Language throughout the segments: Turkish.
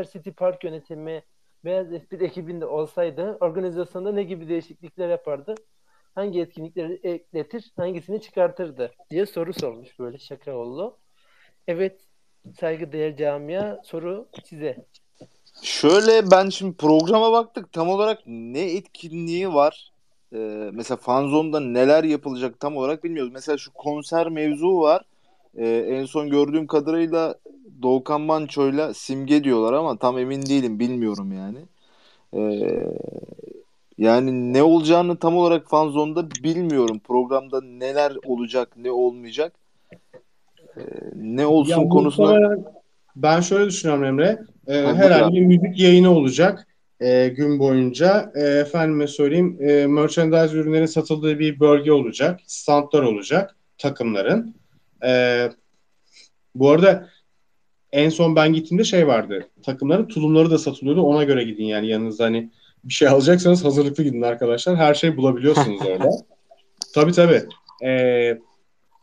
Intercity Park yönetimi Beyaz F1 ekibinde olsaydı organizasyonda ne gibi değişiklikler yapardı? Hangi etkinlikleri ekletir, hangisini çıkartırdı diye soru sormuş böyle şaka oldu. Evet saygıdeğer camia soru size. Şöyle ben şimdi programa baktık tam olarak ne etkinliği var? Ee, mesela Fanzone'da neler yapılacak tam olarak bilmiyoruz. Mesela şu konser mevzu var. Ee, en son gördüğüm kadarıyla Doğukan Manço'yla simge diyorlar ama tam emin değilim bilmiyorum yani. Ee, yani ne olacağını tam olarak Fanzone'da bilmiyorum. Programda neler olacak ne olmayacak. Ee, ne olsun Ya konusunda Ben şöyle düşünüyorum Emre. Ha, herhalde bir müzik yayını olacak e, gün boyunca. E, efendime söyleyeyim e, merchandise ürünlerin satıldığı bir bölge olacak. Standlar olacak takımların. E, bu arada en son ben gittiğimde şey vardı. Takımların tulumları da satılıyordu. Ona göre gidin yani yanınızda hani bir şey alacaksanız hazırlıklı gidin arkadaşlar. Her şeyi bulabiliyorsunuz orada. Tabii tabii. E,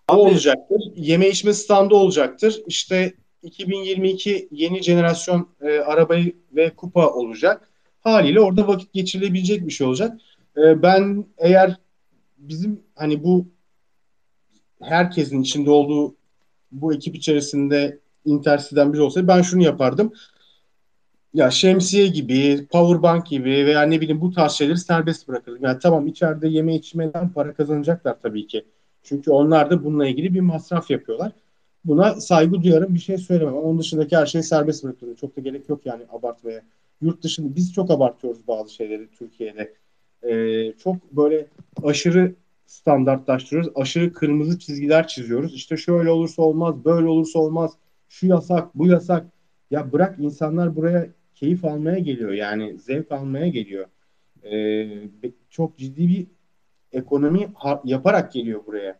o olacaktır. Yeme içme standı olacaktır. İşte 2022 yeni jenerasyon e, arabayı ve kupa olacak. Haliyle orada vakit geçirilebilecek bir şey olacak. E, ben eğer bizim hani bu herkesin içinde olduğu bu ekip içerisinde Intercity'den biri olsaydı ben şunu yapardım. Ya şemsiye gibi, powerbank gibi veya ne bileyim bu tarz şeyleri serbest bırakırdım. Yani tamam içeride yeme içmeden para kazanacaklar tabii ki. Çünkü onlar da bununla ilgili bir masraf yapıyorlar. Buna saygı duyarım bir şey söylemem. Onun dışındaki her şeyi serbest bırakıyorum. Çok da gerek yok yani abartmaya. Yurt dışında biz çok abartıyoruz bazı şeyleri Türkiye'de. Ee, çok böyle aşırı standartlaştırıyoruz. Aşırı kırmızı çizgiler çiziyoruz. İşte şöyle olursa olmaz, böyle olursa olmaz. Şu yasak, bu yasak. Ya bırak insanlar buraya keyif almaya geliyor. Yani zevk almaya geliyor. Ee, çok ciddi bir ekonomi yaparak geliyor buraya.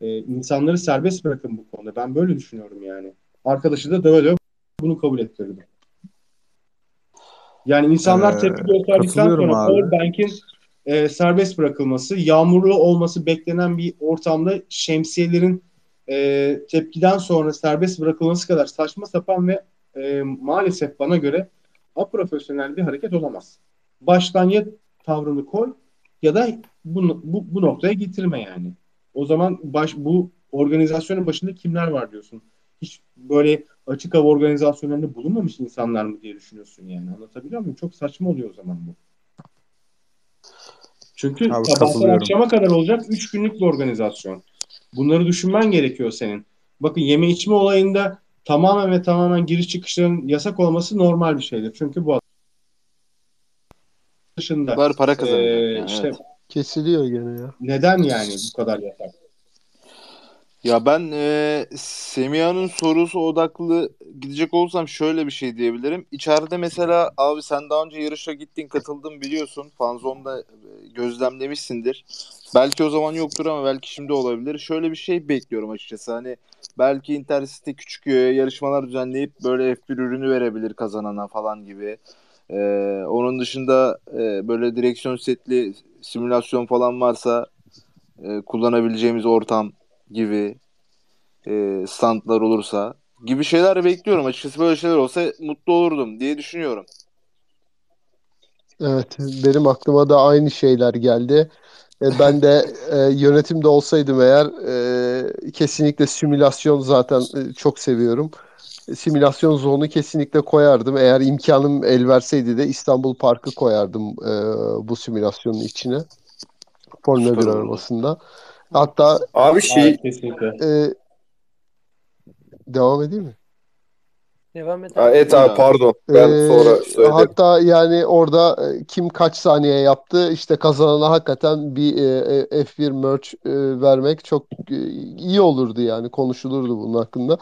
Ee, insanları serbest bırakın bu konuda. Ben böyle düşünüyorum yani. Arkadaşı da döve döve bunu kabul ettirdim. Yani insanlar Ee, tepki gösterdikten sonra. Powerbank'in e, serbest bırakılması, yağmurlu olması beklenen bir ortamda şemsiyelerin e, tepkiden sonra serbest bırakılması kadar saçma sapan ve e, maalesef bana göre aprofesyonel bir hareket olamaz. Baştan ya tavrını koy ya da bu, bu, bu noktaya getirme yani. O zaman baş, bu organizasyonun başında kimler var diyorsun? Hiç böyle açık hava organizasyonlarında bulunmamış insanlar mı diye düşünüyorsun yani. Anlatabiliyor muyum? Çok saçma oluyor o zaman bu. Çünkü Abi sabahtan akşama kadar olacak 3 günlük bir organizasyon. Bunları düşünmen gerekiyor senin. Bakın yeme içme olayında tamamen ve tamamen giriş çıkışların yasak olması normal bir şeydir. Çünkü bu dışında Bunlar para kazanacak. e, yani, işte evet. Kesiliyor gene ya. neden yani bu kadar yasak? Ya ben e, Semiha'nın sorusu odaklı gidecek olsam şöyle bir şey diyebilirim. İçeride mesela abi sen daha önce yarışa gittin katıldın biliyorsun. Fanzone'da e, gözlemlemişsindir. Belki o zaman yoktur ama belki şimdi olabilir. Şöyle bir şey bekliyorum açıkçası. Hani belki Intercity küçük yarışmalar düzenleyip böyle F1 ürünü verebilir kazanana falan gibi. E, onun dışında e, böyle direksiyon setli simülasyon falan varsa e, kullanabileceğimiz ortam gibi e, standlar olursa gibi şeyler bekliyorum. Açıkçası böyle şeyler olsa mutlu olurdum diye düşünüyorum. Evet, benim aklıma da aynı şeyler geldi. E, ben de e, yönetimde olsaydım eğer e, kesinlikle simülasyon zaten e, çok seviyorum. E, Simülasyon zonu kesinlikle koyardım. Eğer imkanım el verseydi de İstanbul Park'ı koyardım e, bu simülasyonun içine. Formula Süper 1 olurdu. arabasında. Hatta Abi şey e, devam edeyim mi? Devam et. Abi. evet abi pardon. Ben Ee, sonra söylerim. hatta yani orada e, kim kaç saniye yaptı işte kazanana hakikaten bir e, e, F1 merch e, vermek çok e, iyi olurdu yani konuşulurdu bunun hakkında.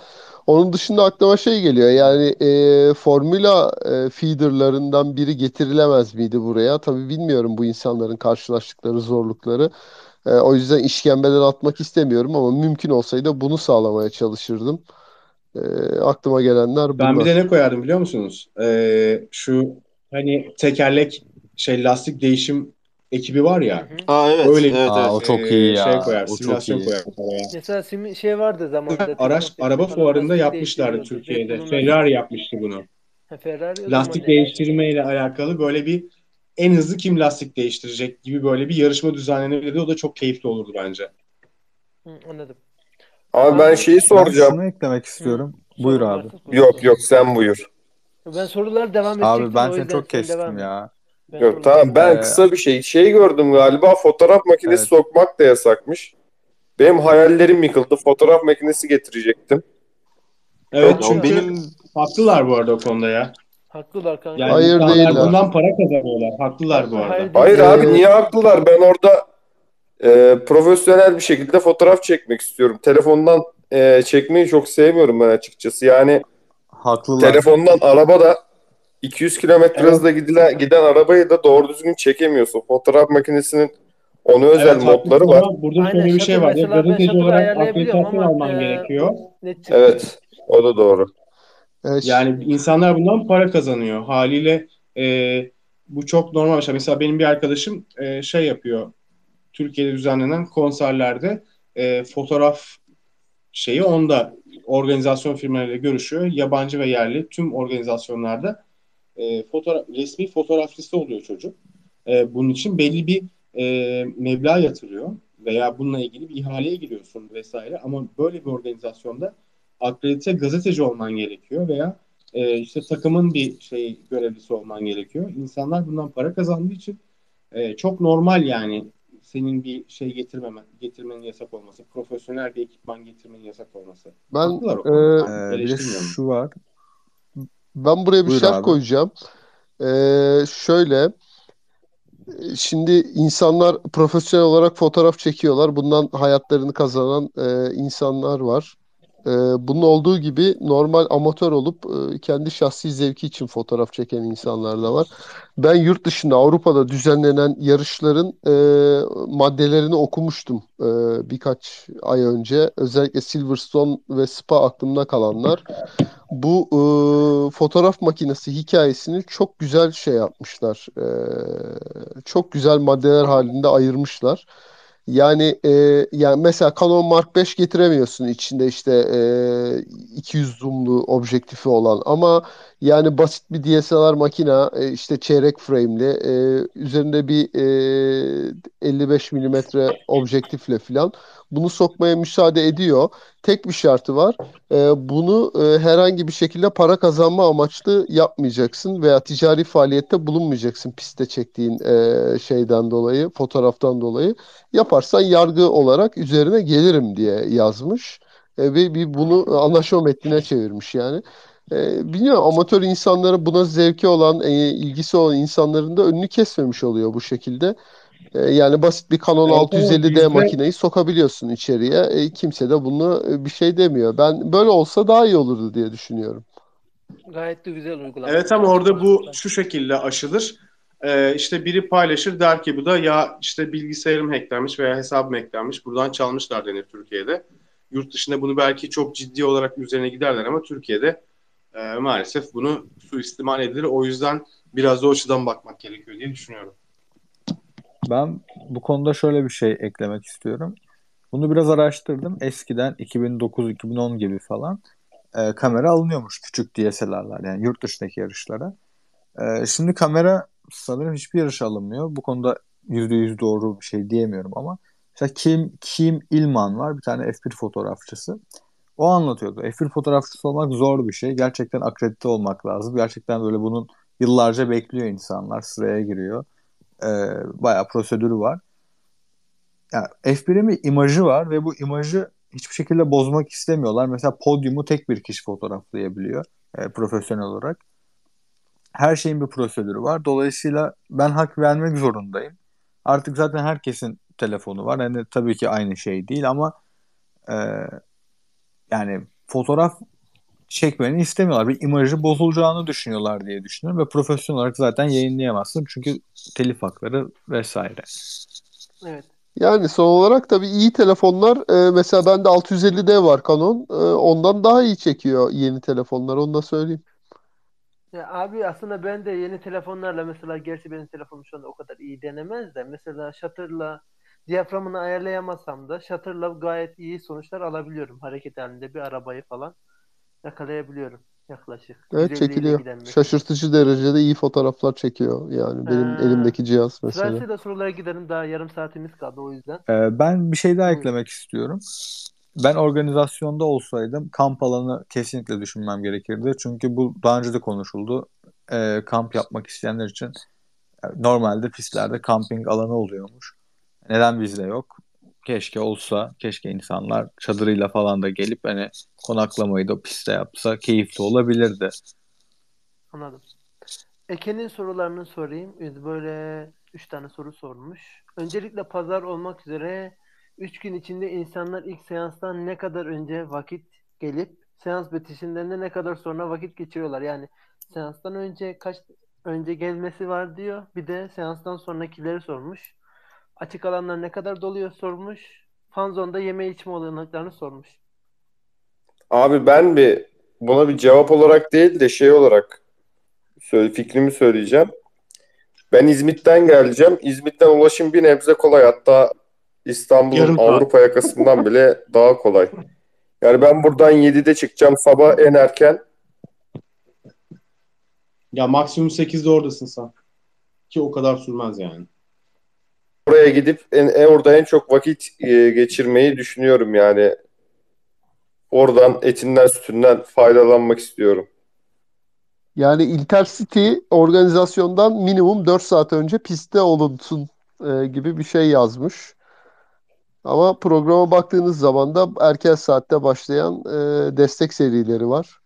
Onun dışında aklıma şey geliyor yani e, Formula e, feederlarından biri getirilemez miydi buraya? Tabii bilmiyorum bu insanların karşılaştıkları zorlukları. E, o yüzden işkembeden atmak istemiyorum ama mümkün olsaydı bunu sağlamaya çalışırdım. E, aklıma gelenler Ben bir bunlar. de ne koyardım biliyor musunuz? Ee, şu hani tekerlek şey lastik değişim ekibi var ya. Aa evet, Öyle- evet, Aa, evet. o çok ee, iyi ya. Şey koyar, O çok iyi. koyar. Mesela simi- şey vardı zamanında. Araç araba fuarında yapmışlardı. Türkiye'de. Ferrari yapmıştı bunu. Ha, Ferrari lastik değiştirme ile alakalı böyle bir en hızlı kim lastik değiştirecek gibi böyle bir yarışma düzenlenebilirdi. O da çok keyifli olurdu bence. Hı, anladım. Abi ben Abi, şeyi Ben soracağım. şunu eklemek istiyorum. Sorun Buyur abi. varsa buyur. Yok yok sen buyur. Ben sorular devam edecektim. Abi ben seni çok kestim ya. Ben Yok tamam ben Ee, kısa bir şey. Şey gördüm galiba fotoğraf makinesi Evet. sokmak da yasakmış. Benim hayallerim yıkıldı. Fotoğraf makinesi getirecektim. Evet Ya çünkü benim haklılar bu arada o konuda ya. Haklılar kanka. Yani Hayır insanlar değiller. bundan para kazanıyorlar. Haklılar bu arada. Hayır Hayır abi niye haklılar? Ben orada e, profesyonel bir şekilde fotoğraf çekmek istiyorum. Telefondan e, çekmeyi çok sevmiyorum ben açıkçası. Yani Haklılar. telefondan araba da 200 kilometre Evet. hızla gidilen, giden arabayı da doğru düzgün çekemiyorsun. Fotoğraf makinesinin onu özel Evet, modları var. Burada Aynen, şöyle bir şey var. Gazeteci olarak akreditasyon alman e, gerekiyor. Evet. O da doğru. E, ş- Yani insanlar bundan para kazanıyor. Haliyle e, bu çok normal bir şey. Mesela benim bir arkadaşım e, şey yapıyor. Türkiye'de düzenlenen konserlerde e, fotoğraf şeyi onda organizasyon firmalarıyla görüşüyor. Yabancı ve yerli tüm organizasyonlarda e, fotoğraf, resmi fotoğrafçısı oluyor çocuk. E, bunun için belli bir e, meblağ yatırıyor veya bununla ilgili bir ihaleye giriyorsun vesaire. Ama böyle bir organizasyonda akredite gazeteci olman gerekiyor veya e, işte takımın bir şey görevlisi olman gerekiyor. İnsanlar bundan para kazandığı için e, çok normal yani senin bir şey getirmemen, getirmenin yasak olması, profesyonel bir ekipman getirmenin yasak olması. ben Haklılar o e. Ee, bir şu var. Ben buraya bir Buyur şart abi. koyacağım. Ee, şöyle, şimdi insanlar profesyonel olarak fotoğraf çekiyorlar. Bundan hayatlarını kazanan e, insanlar var. E, bunun olduğu gibi normal amatör olup e, kendi şahsi zevki için fotoğraf çeken insanlar da var. Ben yurt dışında Avrupa'da düzenlenen yarışların e, maddelerini okumuştum e, birkaç ay önce. Özellikle Silverstone ve Spa aklımda kalanlar bu fotoğraf makinesi hikayesini çok güzel şey yapmışlar. Çok güzel maddeler halinde ayırmışlar. Yani e, yani mesela Canon Mark 5 getiremiyorsun içinde işte e, 200 zoomlu objektifi olan ama yani basit bir DSLR makina e, işte çeyrek frame'li e, üzerinde bir e, 55 milimetre objektifle filan bunu sokmaya müsaade ediyor. Tek bir şartı var. E, bunu e, herhangi bir şekilde para kazanma amaçlı yapmayacaksın veya ticari faaliyette bulunmayacaksın pistte çektiğin e, şeyden dolayı, fotoğraftan dolayı. Yaparsan yargı olarak üzerine gelirim diye yazmış. E, ve bir bunu anlaşma metnine çevirmiş yani. E, bilmiyorum amatör insanların buna zevki olan, e, ilgisi olan insanların da önünü kesmemiş oluyor bu şekilde. E, yani basit bir Canon Evet, ama 650D yüzde- makineyi sokabiliyorsun içeriye. E, kimse de bunu e, bir şey demiyor. Ben böyle olsa daha iyi olurdu diye düşünüyorum. Gayet de güzel uygulama. Evet ama orada bu şu şekilde aşılır. Ee, işte biri paylaşır der ki bu da ya işte bilgisayarım hacklenmiş veya hesabım hacklenmiş buradan çalmışlar denir Türkiye'de. Yurt dışında bunu belki çok ciddi olarak üzerine giderler ama Türkiye'de e, maalesef bunu suistimal edilir. O yüzden biraz da o açıdan bakmak gerekiyor diye düşünüyorum. Ben bu konuda şöyle bir şey eklemek istiyorum. Bunu biraz araştırdım. Eskiden 2009-2010 gibi falan e, kamera alınıyormuş küçük DSLR'lar yani yurt dışındaki yarışlara. E, şimdi kamera sanırım hiçbir yarışa alınmıyor. Bu konuda %100 doğru bir şey diyemiyorum ama mesela Kim, Kim İlman var bir tane F1 fotoğrafçısı. O anlatıyordu. F1 fotoğrafçısı olmak zor bir şey. Gerçekten akredite olmak lazım. Gerçekten böyle bunun yıllarca bekliyor insanlar. Sıraya giriyor. E, bayağı prosedürü var. Yani F1'in bir imajı var ve bu imajı hiçbir şekilde bozmak istemiyorlar. Mesela podyumu tek bir kişi fotoğraflayabiliyor e, profesyonel olarak. Her şeyin bir prosedürü var. Dolayısıyla ben hak vermek zorundayım. Artık zaten herkesin telefonu var. Yani tabii ki aynı şey değil ama e, yani fotoğraf çekmeni istemiyorlar. Bir imajı bozulacağını düşünüyorlar diye düşünüyorum ve profesyonel olarak zaten yayınlayamazsın çünkü telif hakları vesaire. Evet. Yani son olarak tabii iyi telefonlar e, mesela bende 650D var Canon. E, ondan daha iyi çekiyor yeni telefonlar onu da söyleyeyim. Ya abi aslında ben de yeni telefonlarla mesela gerçi benim telefonum şu anda o kadar iyi denemez de mesela shutter'la diyaframını ayarlayamasam da shutter'la gayet iyi sonuçlar alabiliyorum. Hareket halinde bir arabayı falan yakalayabiliyorum. yaklaşık. Evet 150 ile çekiliyor. Şaşırtıcı derecede iyi fotoğraflar çekiyor. Yani benim Ha. elimdeki cihaz mesela. Sırasıyla sorulara gidelim. Daha yarım saatimiz kaldı o yüzden. Ee, ben bir şey daha Buyurun. eklemek istiyorum. Ben organizasyonda olsaydım kamp alanı kesinlikle düşünmem gerekirdi. Çünkü bu daha önce de konuşuldu. Ee, kamp yapmak isteyenler için normalde pistlerde kamping alanı oluyormuş. Neden bizde yok? Keşke olsa, keşke insanlar çadırıyla falan da gelip hani konaklamayı da pistte yapsa keyifli olabilirdi. Anladım. Eke'nin sorularını sorayım. Biz Böyle üç tane soru sormuş. Öncelikle pazar olmak üzere üç gün içinde insanlar ilk seanstan ne kadar önce vakit gelip seans bitişinden de ne kadar sonra vakit geçiriyorlar. Yani seanstan önce kaç önce gelmesi var diyor. Bir de seanstan sonrakileri sormuş. Açık alanlar ne kadar doluyor sormuş. Fanzone'da yeme içme olanaklarını sormuş. Abi ben bir buna bir cevap olarak değil de şey olarak söyle, fikrimi söyleyeceğim. Ben İzmit'ten geleceğim. İzmit'ten ulaşım bir nebze kolay. Hatta İstanbul'un. Avrupa yakasından bile daha kolay. Yani ben buradan 7'de çıkacağım sabah en erken. Ya maksimum 8'de oradasın sen. Ki o kadar sürmez yani. Oraya gidip en, en- orada en çok vakit e, geçirmeyi düşünüyorum yani. Oradan etinden sütünden faydalanmak istiyorum. Yani Intercity organizasyondan minimum 4 saat önce pistte olunsun e, gibi bir şey yazmış. Ama programa baktığınız zaman da erken saatte başlayan e, destek serileri var.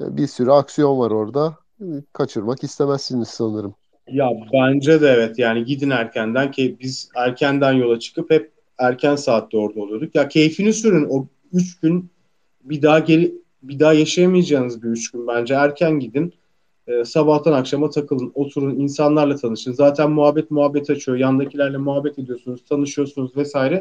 E, bir sürü aksiyon var orada. E, Kaçırmak istemezsiniz sanırım. Ya bence de evet yani gidin erkenden ki biz erkenden yola çıkıp hep erken saatte orada oluyorduk. Ya keyfini sürün o 3 gün bir daha geri bir daha yaşayamayacağınız bir 3 gün bence erken gidin. Ee, sabahtan akşama takılın, oturun, insanlarla tanışın. Zaten muhabbet muhabbet açıyor. Yandakilerle muhabbet ediyorsunuz, tanışıyorsunuz vesaire.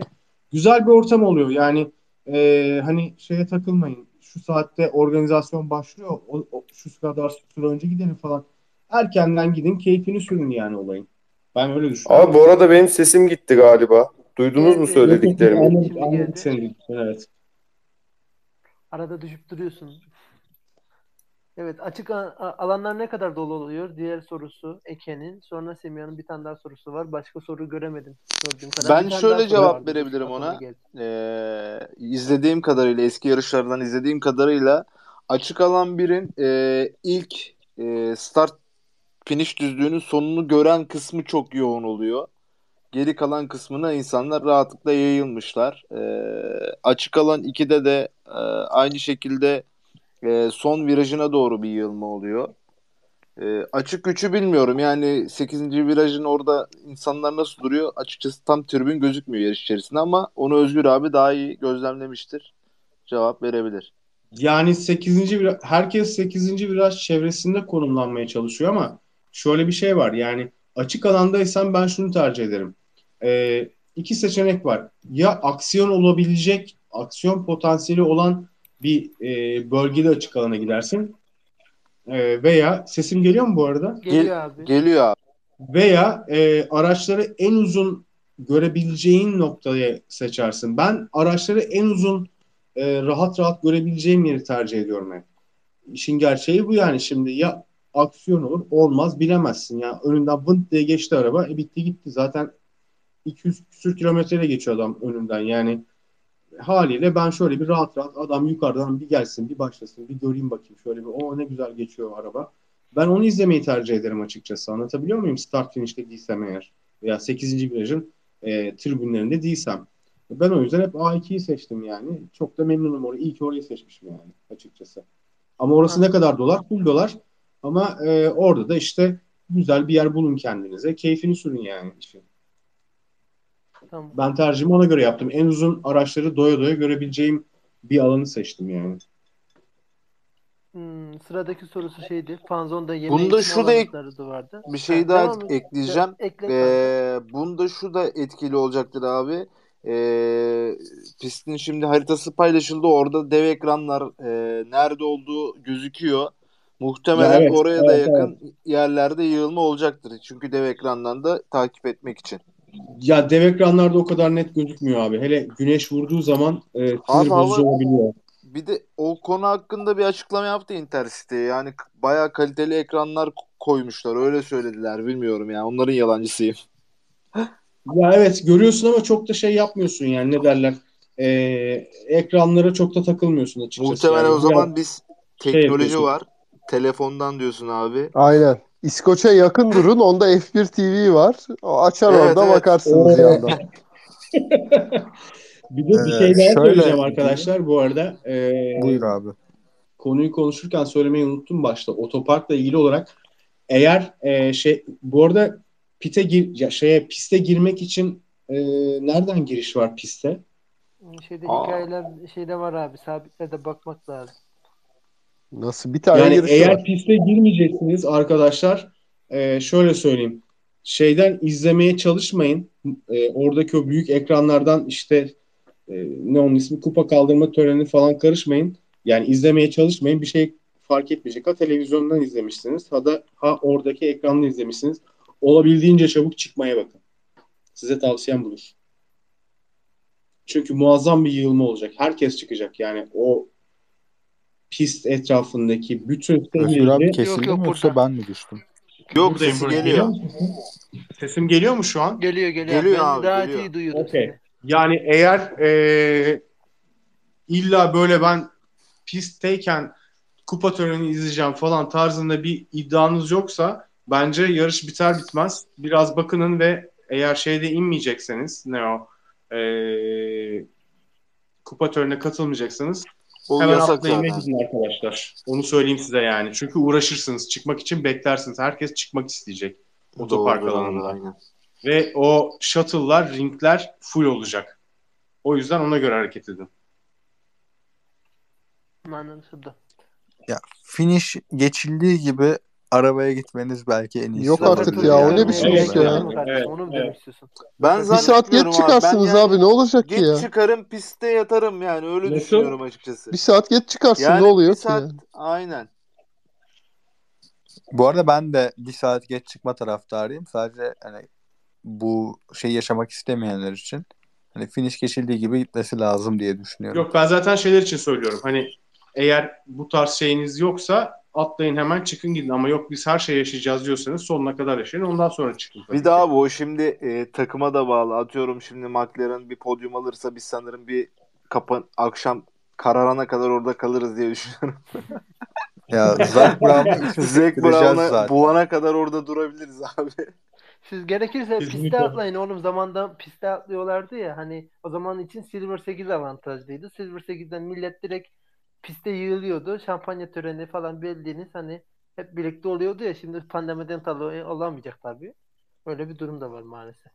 Güzel bir ortam oluyor. Yani e, hani şeye takılmayın. Şu saatte organizasyon başlıyor. O, o- şu kadar süre önce gidelim falan. Erkenden gidin, keyfini sürün yani olayın. Ben öyle düşünüyorum. Abi bu arada benim sesim gitti galiba. Duydunuz mu söylediklerimi? evet. Anladık, Şimdi anladık geldi. seni. Evet. Arada düşüp duruyorsun. Evet, açık alanlar ne kadar dolu oluyor? Diğer sorusu Eke'nin. Sonra Semiha'nın bir tane daha sorusu var. Başka soru göremedim. Gördüğüm kadar. Ben şöyle cevap vardı. verebilirim ona. Ee, izlediğim kadarıyla eski yarışlardan izlediğim kadarıyla açık alan birin e, ilk e, start finish düzlüğünün sonunu gören kısmı çok yoğun oluyor. Geri kalan kısmına insanlar rahatlıkla yayılmışlar. Ee, açık alan 2'de de e, aynı şekilde e, son virajına doğru bir yığılma oluyor. E, açık 3'ü bilmiyorum. Yani 8. virajın orada insanlar nasıl duruyor? Açıkçası tam tribün gözükmüyor yarış içerisinde ama onu Özgür abi daha iyi gözlemlemiştir. Cevap verebilir. Yani 8. viraj, herkes 8. viraj çevresinde konumlanmaya çalışıyor ama şöyle bir şey var. Yani açık alandaysan ben şunu tercih ederim. Ee, iki seçenek var. Ya aksiyon olabilecek, aksiyon potansiyeli olan bir e, bölgede açık alana gidersin. Ee, veya sesim geliyor mu bu arada? Geliyor abi. Geliyor abi. Veya e, araçları en uzun görebileceğin noktayı seçersin. Ben araçları en uzun e, rahat rahat görebileceğim yeri tercih ediyorum hep. İşin gerçeği bu yani şimdi ya aksiyon olur olmaz bilemezsin ya önünden vınt diye geçti araba e bitti gitti zaten 200 küsür kilometreyle geçiyor adam önünden yani haliyle ben şöyle bir rahat rahat adam yukarıdan bir gelsin bir başlasın bir göreyim bakayım şöyle bir o ne güzel geçiyor araba. Ben onu izlemeyi tercih ederim açıkçası anlatabiliyor muyum start finish'te değilsem eğer veya 8. virajın e, tribünlerinde değilsem. Ben o yüzden hep A2'yi seçtim yani. Çok da memnunum orayı. İyi ki orayı seçmişim yani açıkçası. Ama orası ne kadar dolar? Full dolar. Ama e, orada da işte güzel bir yer bulun kendinize. Keyfini sürün yani işin. Tamam. Ben tercihimi ona göre yaptım. En uzun araçları doya doya görebileceğim bir alanı seçtim yani. Hmm, sıradaki sorusu şeydi. Fanzone'da yeme Bunda şu da ek- vardı. Bir şey Ha, daha et. ekleyeceğim. Ekle. Ee, bunda şu da etkili olacaktır abi. Ee, pistin şimdi haritası paylaşıldı. Orada dev ekranlar e, nerede olduğu gözüküyor. Muhtemelen evet, oraya da evet, yakın yerlerde yığılma olacaktır. Çünkü dev ekrandan da takip etmek için. Ya dev ekranlarda o kadar net gözükmüyor abi. Hele güneş vurduğu zaman e, sinir bozucu olabiliyor. bir de o konu hakkında bir açıklama yaptı Intercity. Yani bayağı kaliteli ekranlar koymuşlar. Öyle söylediler. Bilmiyorum yani. Onların yalancısıyım. Ya evet görüyorsun ama çok da şey yapmıyorsun yani ne derler. Ee, ekranlara çok da takılmıyorsun açıkçası. Muhtemelen Yani o zaman biz teknoloji yapıyorsun. var. Telefondan diyorsun abi. Aynen. İskoç'a yakın durun. Onda F1 TV var. O açar Evet, orada evet. bakarsınız Oo. yandan. Bir de bir Ee, şey daha şöyle söyleyeceğim arkadaşlar bu arada. Ee, Buyur abi. konuyu konuşurken söylemeyi unuttum başta. Otoparkla ilgili olarak eğer e, şey bu arada pite gir ya şeye piste girmek için e, nereden giriş var piste? Şeyde Aa. hikayeler şeyde var abi. Sabitlerde bakmak lazım. Nasıl bir tane Yani girişi eğer var. piste girmeyeceksiniz arkadaşlar e, şöyle söyleyeyim. Şeyden izlemeye çalışmayın. E, oradaki o büyük ekranlardan işte e, ne onun ismi kupa kaldırma töreni falan karışmayın. Yani izlemeye çalışmayın. Bir şey fark etmeyecek. Ha televizyondan izlemişsiniz ha da ha oradaki ekranda izlemişsiniz. Olabildiğince çabuk çıkmaya bakın. Size tavsiyem budur. Çünkü muazzam bir yığılma olacak. Herkes çıkacak. Yani o pist etrafındaki bütün Özgür abi kesildi yok, mi yoksa burada. ben mi düştüm? Yok Buradayım, sesi geliyor. mu sesim? Geliyor mu şu an? Geliyor geliyor. Geliyor ben abi, daha geliyor. iyi duyuyordum Okey. seni. Yani eğer e, illa böyle ben pistteyken kupa töreni izleyeceğim falan tarzında bir iddianız yoksa bence yarış biter bitmez biraz bakının ve eğer şeyde inmeyecekseniz ne o e, kupa törenine katılmayacaksanız O hemen yasak zaten. arkadaşlar. Onu söyleyeyim size yani. Çünkü uğraşırsınız. Çıkmak için beklersiniz. Herkes çıkmak isteyecek. Otopark alanında. aynen. Ve o shuttle'lar, ringler full olacak. O yüzden ona göre hareket edin. Anlaşıldı. Ya finish geçildiği gibi arabaya gitmeniz belki en iyisi. Yok artık ya, o ne biçim gerek iş yok ya? Evet, Onu mu evet. demek istiyorsun? Ben Bir saat zannetmiyorum geç abi. Ben çıkarsınız yani abi ne olacak ki Geç ya? çıkarım piste yatarım yani öyle Nasıl? düşünüyorum açıkçası. Bir saat geç çıkarsın Yani ne oluyor bir ki saat yani? aynen. Bu arada ben de bir saat geç çıkma taraftarıyım. Sadece hani bu şeyi yaşamak istemeyenler için hani finish geçildiği gibi gitmesi lazım diye düşünüyorum. Yok ben zaten şeyler için söylüyorum. Hani eğer bu tarz şeyiniz yoksa atlayın hemen çıkın gidin. Ama yok biz her şey yaşayacağız diyorsanız sonuna kadar yaşayın. Ondan sonra çıkın. Bir daha bu şimdi e, takıma da bağlı. Atıyorum şimdi McLaren bir podyum alırsa biz sanırım bir kapan akşam kararana kadar orada kalırız diye düşünüyorum. Ya Zac Brown'u Zac zaten. buğana kadar orada durabiliriz abi. Siz gerekirse Kesinlikle. piste atlayın oğlum. Zamanda piste atlıyorlardı ya. Hani o zaman için Silver 8 avantajlıydı. Silver 8'den millet direkt piste yığılıyordu. Şampanya töreni falan bildiğiniz hani hep birlikte oluyordu ya. Şimdi pandemiden dolayı olamayacak tabii. Öyle bir durum da var maalesef.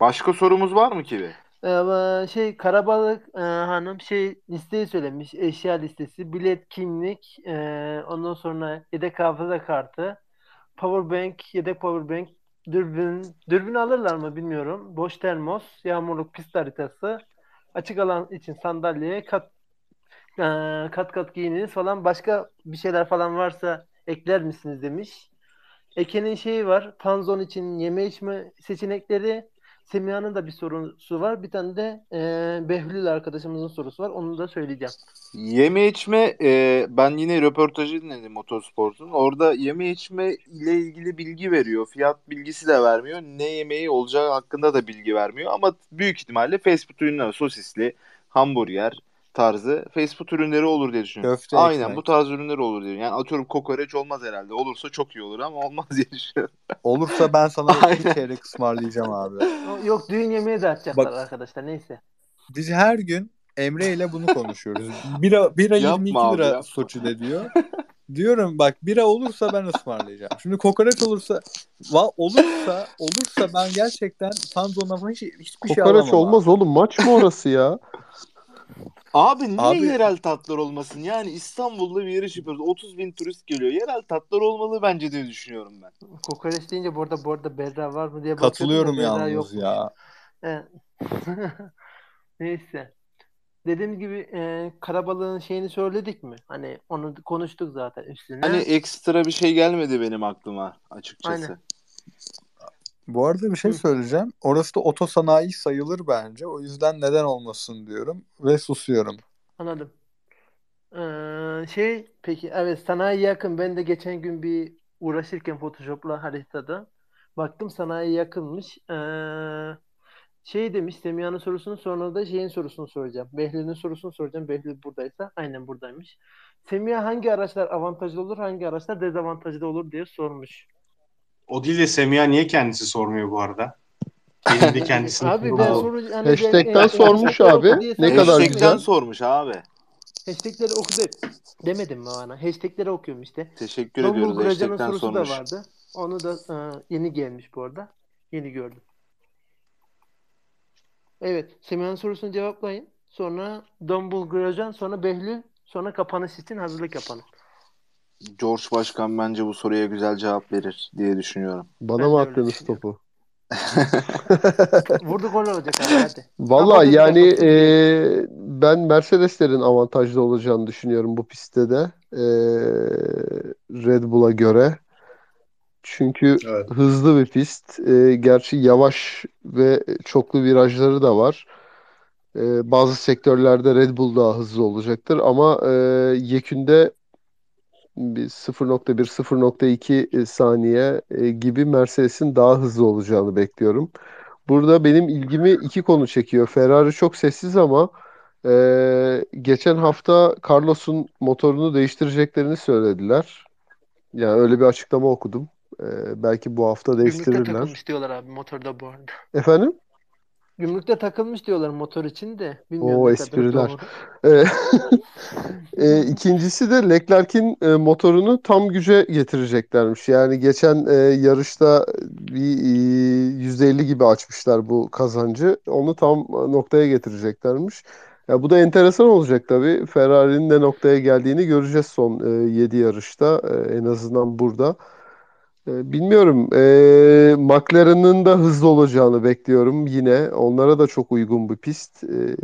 Başka sorumuz var mı ki? Ee, şey Karabalık e, hanım şey listeyi söylemiş. Eşya listesi, bilet, kimlik, e, ondan sonra yedek hafıza kartı, powerbank, yedek powerbank, dürbün, dürbün alırlar mı bilmiyorum. Boş termos, yağmurluk pist haritası, açık alan için sandalye, kat e, kat kat giyininiz falan başka bir şeyler falan varsa ekler misiniz demiş. Eke'nin şeyi var. Panzon için yeme içme seçenekleri. Semiha'nın da bir sorusu var. Bir tane de e, Behlül arkadaşımızın sorusu var. Onu da söyleyeceğim. Yeme içme e, ben yine röportajı dinledim Motorsport'un. Orada yeme içme ile ilgili bilgi veriyor. Fiyat bilgisi de vermiyor. Ne yemeği olacağı hakkında da bilgi vermiyor. Ama büyük ihtimalle fast food ürünleri sosisli, hamburger tarzı fast food ürünleri olur diye düşünüyorum. Köfte, Aynen ekmek. bu tarz ürünler olur diyor. Yani atıyorum kokoreç olmaz herhalde. Olursa çok iyi olur ama olmaz diye düşünüyorum. Olursa ben sana bir çeyrek ısmarlayacağım abi. Yok düğün yemeği de açacaklar Bak- arkadaşlar. Neyse. Biz her gün Emre ile bunu konuşuyoruz. Bira, bira Yapma 22 abi, lira yapma. Soçi'de diyor. Diyorum bak bira olursa ben ısmarlayacağım. Şimdi kokoreç olursa va, olursa olursa ben gerçekten Fanzon'a hiç, hiçbir şey Kokoreç alamam olmaz abi. oğlum maç mı orası ya? Abi niye Abi- yerel tatlar olmasın? Yani İstanbul'da bir yarış yapıyoruz. 30 bin turist geliyor. Yerel tatlar olmalı bence diye düşünüyorum ben. Kokoreç deyince bu arada bu arada Berra var mı diye da Katılıyorum Berra yalnız yokmuş. ya. Evet. Neyse. Dediğim gibi e, karabalığın şeyini söyledik mi? Hani onu konuştuk zaten üstüne. Hani ekstra bir şey gelmedi benim aklıma açıkçası. Aynen. Bu arada bir şey söyleyeceğim. Orası da otosanayi sayılır bence. O yüzden neden olmasın diyorum ve susuyorum. Anladım. Ee, şey peki evet sanayi yakın. Ben de geçen gün bir uğraşırken Photoshop'la haritada baktım sanayi yakınmış. Ee, şey demiş Semiha'nın sorusunu sonra da şeyin sorusunu soracağım. Behlül'ün sorusunu soracağım. Behlül buradaysa aynen buradaymış. Semiha hangi araçlar avantajlı olur, hangi araçlar dezavantajlı olur diye sormuş. O değil de Semiha niye kendisi sormuyor bu arada? Benim de kendisini Abi ben soru ben- Hashtag'ten e, sormuş abi. Ne kadar Hashtag'ten güzel. sormuş abi. Hashtagleri oku de- demedim mi bana? Hashtagleri okuyorum işte. Teşekkür Tombul ediyoruz. Hashtag'ten sorusu sormuş. da vardı. Onu da e, yeni gelmiş bu arada. Yeni gördüm. Evet. Semiha'nın sorusunu cevaplayın. Sonra Tombul Gracan, sonra Behlül, sonra kapanış için hazırlık yapalım. George Başkan bence bu soruya güzel cevap verir diye düşünüyorum. Bana Ben mı düşünüyorum. topu? Vurdu gol olacak abi hadi. Valla Ama yani e, ben Mercedeslerin avantajlı olacağını düşünüyorum bu pistte de e, Red Bull'a göre. Çünkü Evet. hızlı bir pist. E, gerçi yavaş ve çoklu virajları da var. E, bazı sektörlerde Red Bull daha hızlı olacaktır ama e, yekünde bir 0.1 0.2 saniye e, gibi Mercedes'in daha hızlı olacağını bekliyorum. Burada benim ilgimi iki konu çekiyor. Ferrari çok sessiz ama e, geçen hafta Carlos'un motorunu değiştireceklerini söylediler. Yani öyle bir açıklama okudum. E, belki bu hafta Gümrükte değiştirirler. takılmış diyorlar abi motorda bu arada. Efendim? Gümrükte takılmış diyorlar motor için de. Bilmiyorum O espriler. E, e, ikincisi de Leclerc'in e, motorunu tam güce getireceklermiş. Yani geçen e, yarışta bir e, %50 gibi açmışlar bu kazancı. Onu tam noktaya getireceklermiş. Ya bu da enteresan olacak tabii. Ferrari'nin ne noktaya geldiğini göreceğiz son e, 7 yarışta. E, en azından burada. E, bilmiyorum. E, McLaren'ın da hızlı olacağını bekliyorum yine. Onlara da çok uygun bir pist. E,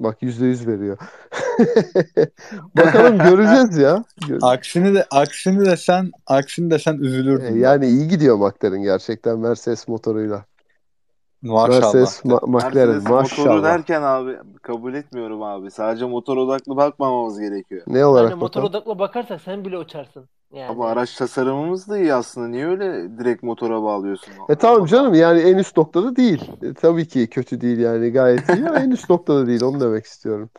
Bak %100 veriyor. Bakalım göreceğiz ya. Aksini de aksini de sen aksini de sen E, üzülürdün. Yani iyi gidiyor McLaren gerçekten Mercedes motoruyla. Maşallah. Mercedes, Ma- McLaren Mercedes motoru maşallah. derken abi kabul etmiyorum abi. Sadece motor odaklı bakmamamız gerekiyor. Ne olarak Aynen motor bakalım? odaklı bakarsak sen bile uçarsın. Yani. Ama araç tasarımımız da iyi aslında. Niye öyle direkt motora bağlıyorsun? E tamam canım yani en üst noktada değil. E, tabii ki kötü değil yani gayet iyi ama en üst noktada değil onu demek istiyorum.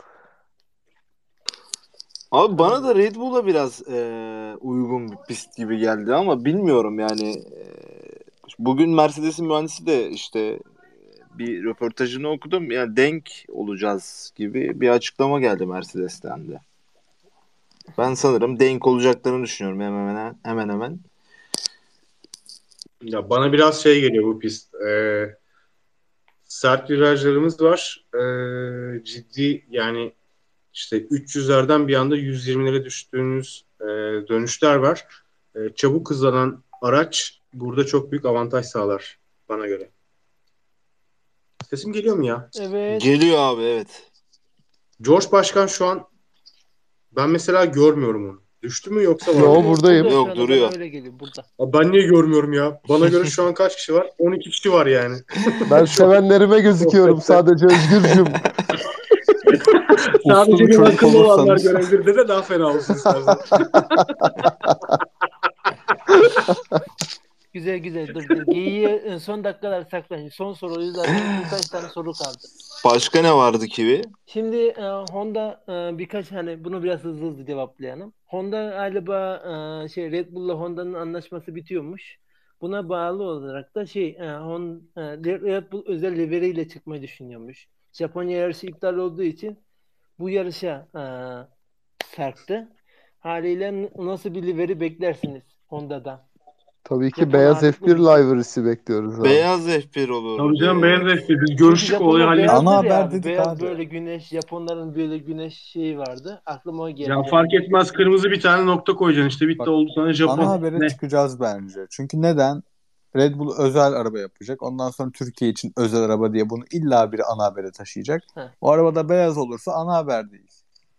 Abi bana da Red Bull'a biraz e, uygun bir pist gibi geldi ama bilmiyorum yani. E, bugün Mercedes'in mühendisi de işte bir röportajını okudum. Yani denk olacağız gibi bir açıklama geldi Mercedes'ten de. Ben sanırım denk olacaklarını düşünüyorum hemen hemen. Hemen hemen. Ya bana biraz şey geliyor bu pist. Ee, sert virajlarımız var. Ee, ciddi yani işte 300'lerden bir anda 120'lere düştüğünüz e, dönüşler var. E, çabuk hızlanan araç burada çok büyük avantaj sağlar bana göre. Sesim geliyor mu ya? Evet. Geliyor abi evet. George Başkan şu an ben mesela görmüyorum onu. Düştü mü yoksa var Yo, mı? buradayım. Yok, anda duruyor. Öyle geliyor burada. Abi Ben niye görmüyorum ya? Bana göre şu an kaç kişi var? 12 kişi var yani. Ben sevenlerime gözüküyorum sadece Özgürcüm. Sadece bir çocuk akıllı olanlar olursanız. görebilir de daha fena olsun istersen. Güzel güzel dur dur. Geyiği son dakikalar saklayın. Son soruyu zaten birkaç tane soru kaldı. Başka ne vardı Kivi? Şimdi e, Honda e, birkaç hani bunu biraz hızlı hızlı cevaplayalım. Honda galiba e, şey Red Bull'la Honda'nın anlaşması bitiyormuş. Buna bağlı olarak da şey e, Hon, e, Red Bull özel liveriyle çıkmayı düşünüyormuş. Japonya yarışı iptal olduğu için bu yarışa e, sarktı. Haliyle nasıl bir liveri beklersiniz Honda'dan? Tabii ki beyaz ağırlıklı F1 bir şey. livery'si bekliyoruz abi. Beyaz F1 olur. Tabii canım beyaz F1. Biz görüştük hallettik. beyazdır Ana ya haber abi. dedik Beyaz abi. böyle güneş, Japonların böyle güneş şeyi vardı. Aklıma o geldi. Ya fark etmez kırmızı bir tane nokta koyacaksın işte bitti Bak, oldu sana Japon. Ana habere Ne? çıkacağız bence. Çünkü neden? Red Bull özel araba yapacak. Ondan sonra Türkiye için özel araba diye bunu illa bir ana habere taşıyacak. Heh. O arabada beyaz olursa ana haber değil.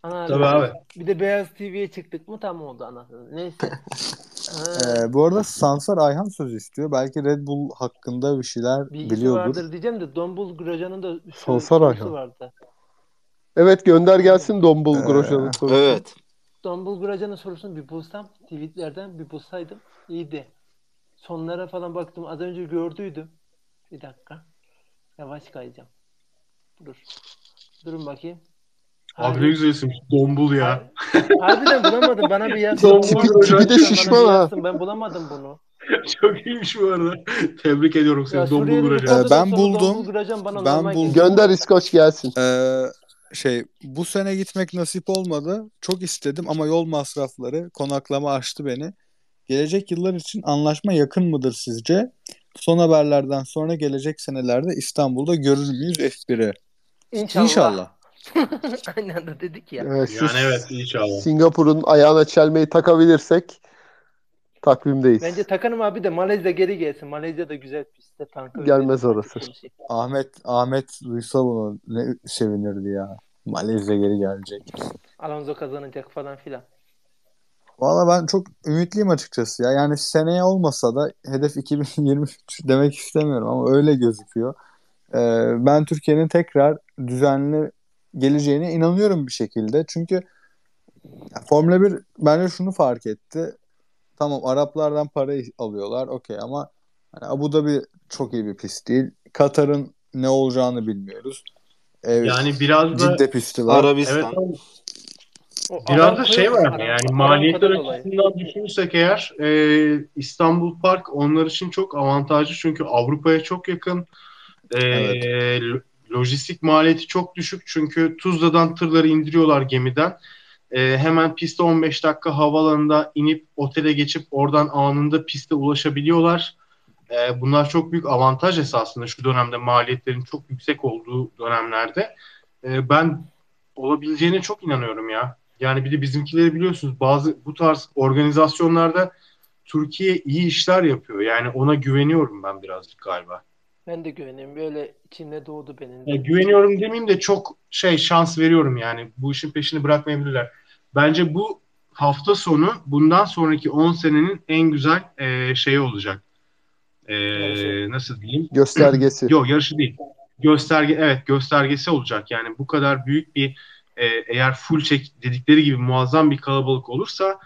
Ana Tabii haber. abi. Bir de Beyaz TV'ye çıktık mı tam oldu ana. Neyse. Ee, bu arada Sansar Ayhan söz istiyor. Belki Red Bull hakkında bir şeyler bilgisi biliyordur. vardır diyeceğim de Dombul Grosjean'ın da Sansar sorusu Ayhan. vardı. Evet gönder gelsin Dombul Ee, Grosjean'ın sorusu. Evet. Dombul Grosjean'ın sorusunu bir bulsam tweetlerden bir bulsaydım iyiydi. Sonlara falan baktım. Az önce gördüydüm. Bir dakika. Yavaş kayacağım. Dur. Durun bakayım. Abi ne güzel isim. Dombul ya. Harbiden bulamadım. Bana bir yaz. Dombul Tipi, tipi de şişman ha. yazsın. Ben bulamadım bunu. Çok iyiymiş bu arada. Tebrik ediyorum seni. Ya Dombul Grosjean. Ee, ben buldum. Ben buldum. Gönder İskoç gelsin. Ee, şey bu sene gitmek nasip olmadı. Çok istedim ama yol masrafları, konaklama açtı beni. Gelecek yıllar için anlaşma yakın mıdır sizce? Son haberlerden sonra gelecek senelerde İstanbul'da görür müyüz F1'i? İnşallah. İnşallah. Aynı anda dedik ya. Evet, Yani evet inşallah. Singapur'un ayağına çelmeyi takabilirsek takvimdeyiz. Bence takanım abi de Malezya geri gelsin. Malezya da güzel pistte tankı. Gelmez orası. Şey. Ahmet Ahmet duysa bunu ne sevinirdi ya. Malezya geri gelecek. Alonso kazanacak falan filan. Valla ben çok ümitliyim açıkçası ya. Yani seneye olmasa da hedef 2023 demek istemiyorum ama öyle gözüküyor. Ee, ben Türkiye'nin tekrar düzenli geleceğine inanıyorum bir şekilde. Çünkü Formula 1 bence şunu fark etti. Tamam Araplardan para alıyorlar okey ama hani Abu Dhabi çok iyi bir pist değil. Katar'ın ne olacağını bilmiyoruz. Evet, Yani biraz da Cidde pisti var. evet Arabistan. O biraz da şey var Aram- yani maliyetler açısından düşünürsek eğer e, İstanbul Park onlar için çok avantajlı çünkü Avrupa'ya çok yakın. E, Evet. Lo- Lojistik maliyeti çok düşük çünkü Tuzla'dan tırları indiriyorlar gemiden. E, hemen piste 15 dakika havalanında inip otele geçip oradan anında piste ulaşabiliyorlar. E, bunlar çok büyük avantaj esasında şu dönemde maliyetlerin çok yüksek olduğu dönemlerde. E, ben olabileceğine çok inanıyorum ya. Yani bir de bizimkileri biliyorsunuz bazı bu tarz organizasyonlarda Türkiye iyi işler yapıyor. Yani ona güveniyorum ben birazcık galiba. Ben de güveneyim. Böyle içimde doğdu benim. de. Ya güveniyorum demeyeyim de çok şey şans veriyorum yani. Bu işin peşini bırakmayabilirler. Bence bu hafta sonu bundan sonraki 10 senenin en güzel e, şeyi olacak. E, Yarışı. nasıl diyeyim? Göstergesi. Yok yarışı değil. Gösterge evet göstergesi olacak. Yani bu kadar büyük bir e, eğer full çek dedikleri gibi muazzam bir kalabalık olursa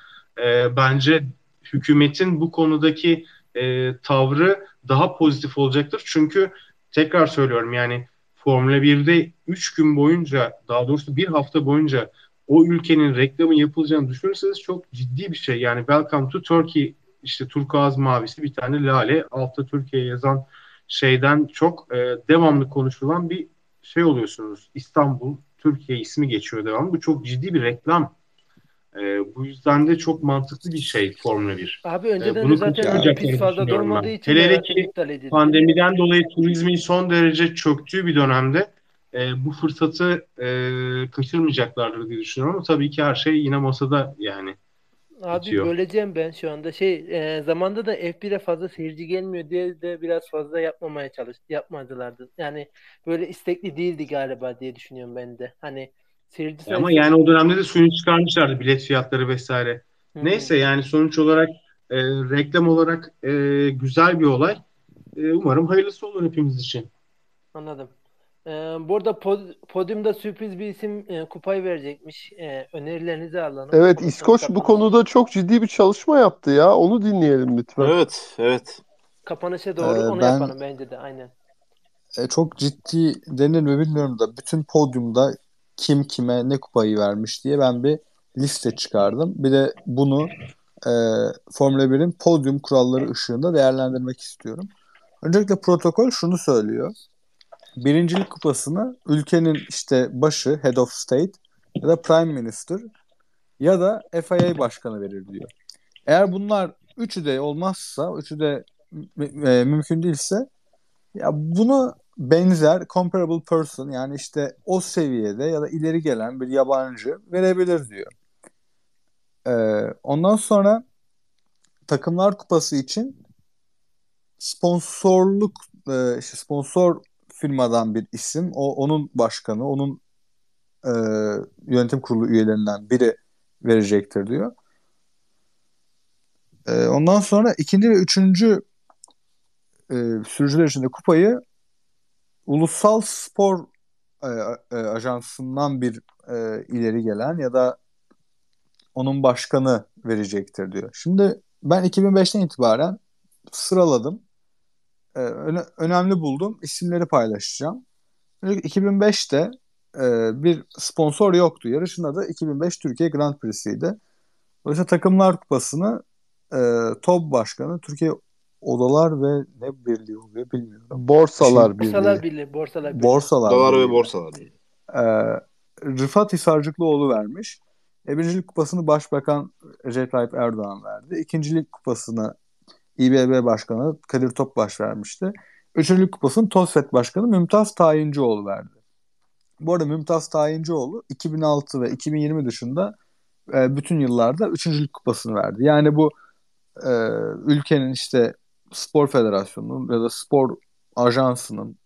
e, bence hükümetin bu konudaki e, tavrı daha pozitif olacaktır. Çünkü tekrar söylüyorum yani Formula 1'de 3 gün boyunca daha doğrusu bir hafta boyunca o ülkenin reklamı yapılacağını düşünürseniz çok ciddi bir şey. Yani Welcome to Turkey işte turkuaz mavisi bir tane lale altta Türkiye yazan şeyden çok e, devamlı konuşulan bir şey oluyorsunuz. İstanbul, Türkiye ismi geçiyor devamlı. Bu çok ciddi bir reklam. E, bu yüzden de çok mantıklı bir şey Formula 1. Abi önceden bunu de zaten pist fazla ben. için Hele hele ki. Pandemiden dolayı turizmin son derece çöktüğü bir dönemde e, bu fırsatı e, kaçırmayacaklardır diye düşünüyorum. Ama tabii ki her şey yine masada yani. Abi bitiyor. böleceğim ben şu anda. Şey e, zamanda da F1'e fazla seyirci gelmiyor diye de biraz fazla yapmamaya çalış yapmadılardı. Yani böyle istekli değildi galiba diye düşünüyorum ben de. Hani seyirci Ama sayısı- yani o dönemde de suyunu çıkarmışlardı bilet fiyatları vesaire. Hı. Neyse yani sonuç olarak e, reklam olarak e, güzel bir olay. E, umarım hayırlısı olur hepimiz için. Anladım. Ee, bu arada pod- podyumda sürpriz bir isim e, kupayı verecekmiş. E, önerilerinizi alalım. Evet İskoç bu konuda çok ciddi bir çalışma yaptı ya. Onu dinleyelim lütfen. Evet, evet. Kapanışa doğru Ee, onu ben- yapalım bence de aynen. E, çok ciddi denir mi bilmiyorum da bütün podyumda kim kime ne kupayı vermiş diye ben bir liste çıkardım. Bir de bunu e, Formula 1'in podyum kuralları ışığında değerlendirmek istiyorum. Öncelikle protokol şunu söylüyor. Birincilik kupasını ülkenin işte başı, head of state ya da prime minister ya da FIA başkanı verir diyor. Eğer bunlar üçü de olmazsa, üçü de e, mümkün değilse ya bunu benzer comparable person yani işte o seviyede ya da ileri gelen bir yabancı verebilir diyor. Ee, ondan sonra takımlar kupası için sponsorluk e, işte sponsor firmadan bir isim, o onun başkanı, onun e, yönetim kurulu üyelerinden biri verecektir diyor. E, ondan sonra ikinci ve üçüncü e, sürücüler için de kupayı ulusal spor e, e, ajansından bir e, ileri gelen ya da onun başkanı verecektir diyor. Şimdi ben 2005'ten itibaren sıraladım. Ee, öne- önemli buldum. İsimleri paylaşacağım. Öncelikle 2005'te e, bir sponsor yoktu. Yarışın adı 2005 Türkiye Grand Prix'siydi. Dolayısıyla Takımlar Kupası'nı e, TOB Başkanı Türkiye Odalar ve ne birliği oluyor bilmiyorum. Borsalar Birliği. Borsalar Birliği. Borsalar Birliği. Borsalar Dolar ve Birliği. borsalar. e, Rıfat Hisarcıklıoğlu vermiş. E, birincilik kupasını Başbakan Recep Tayyip Erdoğan verdi. İkincilik kupasını İBB Başkanı Kadir Topbaş vermişti. Üçüncülük kupasını TOSFET Başkanı Mümtaz Tayincioğlu verdi. Bu arada Mümtaz Tayincioğlu 2006 ve 2020 dışında e, bütün yıllarda üçüncülük kupasını verdi. Yani bu e, ülkenin işte spor federasyonunun ya da spor ajansının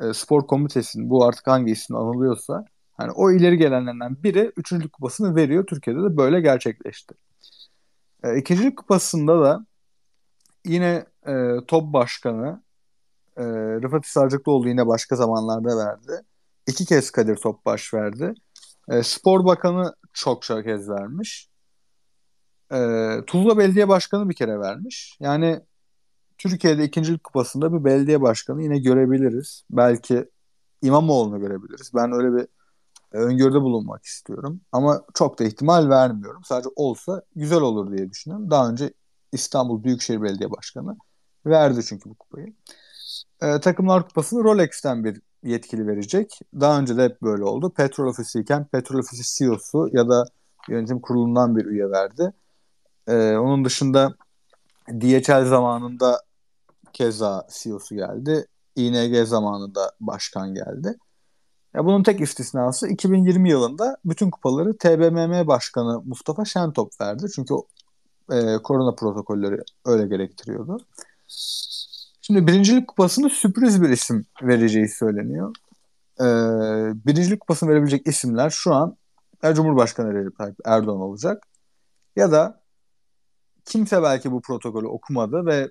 e, spor komitesinin bu artık hangi isimle anılıyorsa hani o ileri gelenlerden biri üçüncülük kupasını veriyor. Türkiye'de de böyle gerçekleşti. E, ikincilik kupasında da yine e, top başkanı e, Rıfat Hisarcıklıoğlu yine başka zamanlarda verdi. İki kez Kadir Topbaş verdi. E, Spor Bakanı çokça kez vermiş. E, Tuzla Belediye Başkanı bir kere vermiş. Yani Türkiye'de ikincilik kupasında bir belediye başkanı yine görebiliriz. Belki İmamoğlu'nu görebiliriz. Ben öyle bir e, öngörüde bulunmak istiyorum. Ama çok da ihtimal vermiyorum. Sadece olsa güzel olur diye düşünüyorum. Daha önce İstanbul Büyükşehir Belediye Başkanı verdi çünkü bu kupayı. E, Takımlar Kupası'nı Rolex'ten bir yetkili verecek. Daha önce de hep böyle oldu. Petrol Ofisi iken Petrol Ofisi CEO'su ya da yönetim kurulundan bir üye verdi. E, onun dışında DHL zamanında keza CEO'su geldi. ING zamanında başkan geldi. Ya bunun tek istisnası 2020 yılında bütün kupaları TBMM Başkanı Mustafa Şentop verdi. Çünkü e, korona protokolleri öyle gerektiriyordu. Şimdi birincilik kupasını sürpriz bir isim vereceği söyleniyor. E, birincilik kupasını verebilecek isimler şu an ya Cumhurbaşkanı Recep Tayyip Erdoğan olacak ya da kimse belki bu protokolü okumadı ve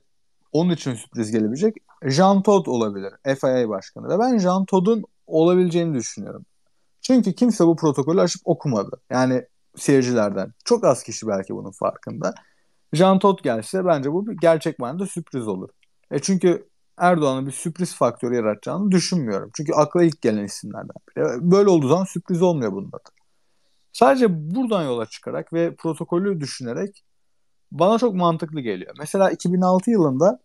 onun için sürpriz gelebilecek Jean Todt olabilir. FIA başkanı. Ve ben Jean Todt'un olabileceğini düşünüyorum. Çünkü kimse bu protokolü açıp okumadı. Yani seyircilerden. Çok az kişi belki bunun farkında. Jean Todt gelse bence bu bir gerçek manada sürpriz olur. E çünkü Erdoğan'ın bir sürpriz faktörü yaratacağını düşünmüyorum. Çünkü akla ilk gelen isimlerden biri. Böyle olduğu zaman sürpriz olmuyor bunun adı. Sadece buradan yola çıkarak ve protokolü düşünerek bana çok mantıklı geliyor. Mesela 2006 yılında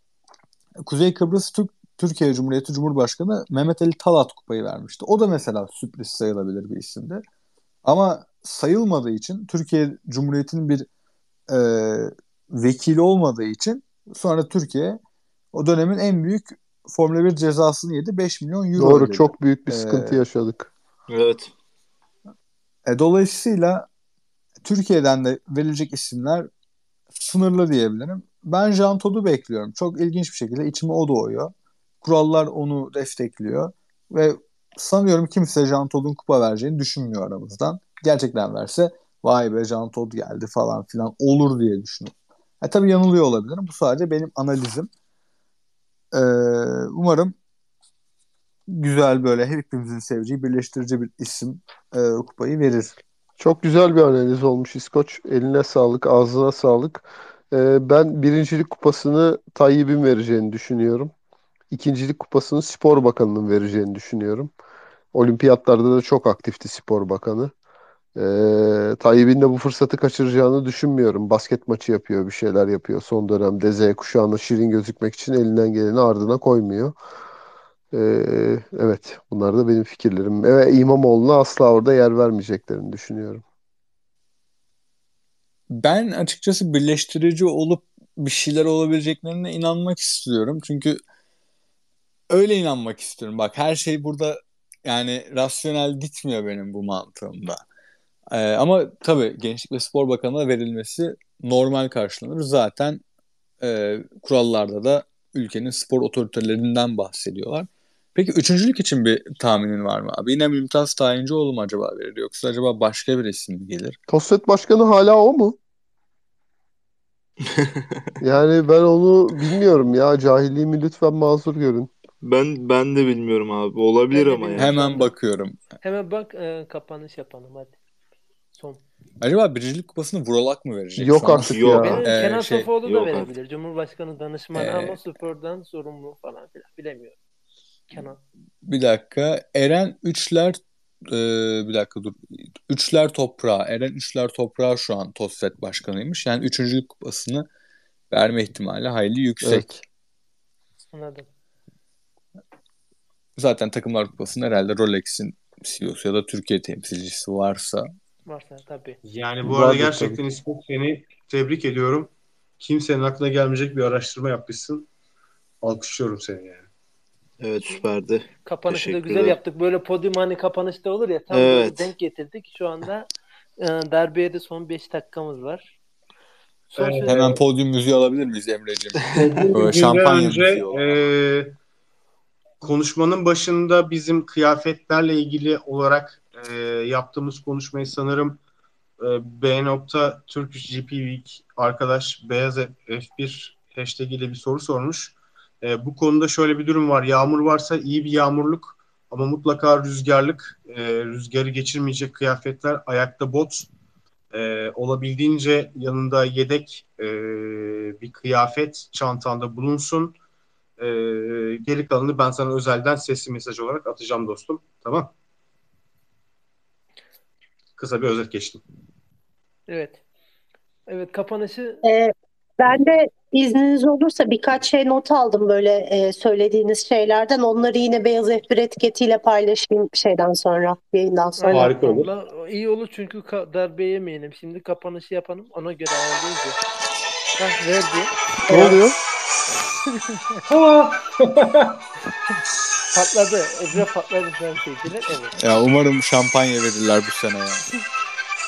Kuzey Kıbrıs Türk Türkiye Cumhuriyeti Cumhurbaşkanı Mehmet Ali Talat kupayı vermişti. O da mesela sürpriz sayılabilir bir isimdi. Ama sayılmadığı için Türkiye Cumhuriyeti'nin bir e, vekili olmadığı için sonra Türkiye o dönemin en büyük Formula 1 cezasını yedi. 5 milyon euro Doğru ödedi. çok büyük bir sıkıntı Ee, yaşadık. Evet. E, dolayısıyla Türkiye'den de verilecek isimler sınırlı diyebilirim. Ben Jean Todd'u bekliyorum. Çok ilginç bir şekilde içime o doğuyor. Kurallar onu destekliyor. Ve sanıyorum kimse Jean Todd'un kupa vereceğini düşünmüyor aramızdan. Gerçekten verse vay be Jean Todd geldi falan filan olur diye düşünüyorum. E, tabii yanılıyor olabilirim. Bu sadece benim analizim. Ee, umarım güzel böyle hepimizin seveceği birleştirici bir isim e, kupayı verir. Çok güzel bir analiz olmuş İskoç. Eline sağlık, ağzına sağlık. Ee, ben birincilik kupasını Tayyip'in vereceğini düşünüyorum. İkincilik kupasını Spor Bakanı'nın vereceğini düşünüyorum. Olimpiyatlarda da çok aktifti Spor Bakanı. Ee, Tayyip'in de bu fırsatı kaçıracağını düşünmüyorum. Basket maçı yapıyor, bir şeyler yapıyor. Son dönemde Z kuşağına şirin gözükmek için elinden geleni ardına koymuyor. Ee, evet, bunlar da benim fikirlerim. Ve İmamoğlu'na asla orada yer vermeyeceklerini düşünüyorum. Ben açıkçası birleştirici olup bir şeyler olabileceklerine inanmak istiyorum. Çünkü öyle inanmak istiyorum. Bak her şey burada yani rasyonel gitmiyor benim bu mantığımda. Ee, ama tabii Gençlik ve Spor Bakanı'na verilmesi normal karşılanır. Zaten e, kurallarda da ülkenin spor otoritelerinden bahsediyorlar. Peki üçüncülük için bir tahminin var mı abi? Yine Mümtaz Tayincioğlu mu acaba verir yoksa acaba başka bir isim mi gelir? TOSFET Başkanı hala o mu? Yani ben onu bilmiyorum ya. Cahilliğimi lütfen mazur görün. Ben ben de bilmiyorum abi. Olabilir Ben ama ya. bilmiyorum. Hemen bakıyorum. Hemen bak e, kapanış yapalım hadi. Son. Acaba birincilik kupasını Vuralak mı verecek? Yok an? artık Yok. ya. Benim Ee, Kenan şey, da verebilir. Cumhurbaşkanı danışmanı Ee, ama spordan sorumlu falan filan bilemiyorum. Kenan. Bir dakika. Eren Üçler e, bir dakika dur. Üçler Toprağı. Eren Üçler Toprağı şu an TOSFET başkanıymış. Yani üçüncülük kupasını verme ihtimali hayli yüksek. Evet. Anladım. Zaten takımlar kupasının herhalde Rolex'in CEO'su ya da Türkiye temsilcisi varsa Varsa tabii. Yani bu Vardır arada gerçekten. İsmet seni tebrik ediyorum. Kimsenin aklına gelmeyecek bir araştırma yapmışsın. Alkışlıyorum seni yani. Evet süperdi. Kapanışı da güzel yaptık. Böyle podyum hani kapanışta olur ya tam Evet. denk getirdik. Şu anda e, derbeye de son 5 dakikamız var. Son Evet. hemen podyum müziği alabilir miyiz Emre'ciğim? Şampanya önce e, konuşmanın başında bizim kıyafetlerle ilgili olarak e, yaptığımız konuşmayı sanırım e, B. nokta Turkish GP Week arkadaş Beyaz F1 hashtag ile bir soru sormuş. E, bu konuda şöyle bir durum var. Yağmur varsa iyi bir yağmurluk ama mutlaka rüzgarlık, e, rüzgarı geçirmeyecek kıyafetler, ayakta bot, e, olabildiğince yanında yedek e, bir kıyafet çantanda bulunsun. E, geri kalanını ben sana özelden sesli mesaj olarak atacağım dostum. Tamam. Kısa bir özet geçtim. Evet. Evet kapanışı Ee, ben de izniniz olursa birkaç şey not aldım böyle e, söylediğiniz şeylerden. Onları yine Beyaz F1 etiketiyle paylaşayım şeyden sonra, yayından sonra. Aynen, Harika olur. abla. İyi olur çünkü ka- darbe yemeyelim. Şimdi kapanışı yapalım. Ona göre ayarlayacağız. ya. Hah verdi. Ne oluyor? Patladı. Ebru patladı falan şeydiler. Evet. Ya umarım şampanya verirler bu sene ya.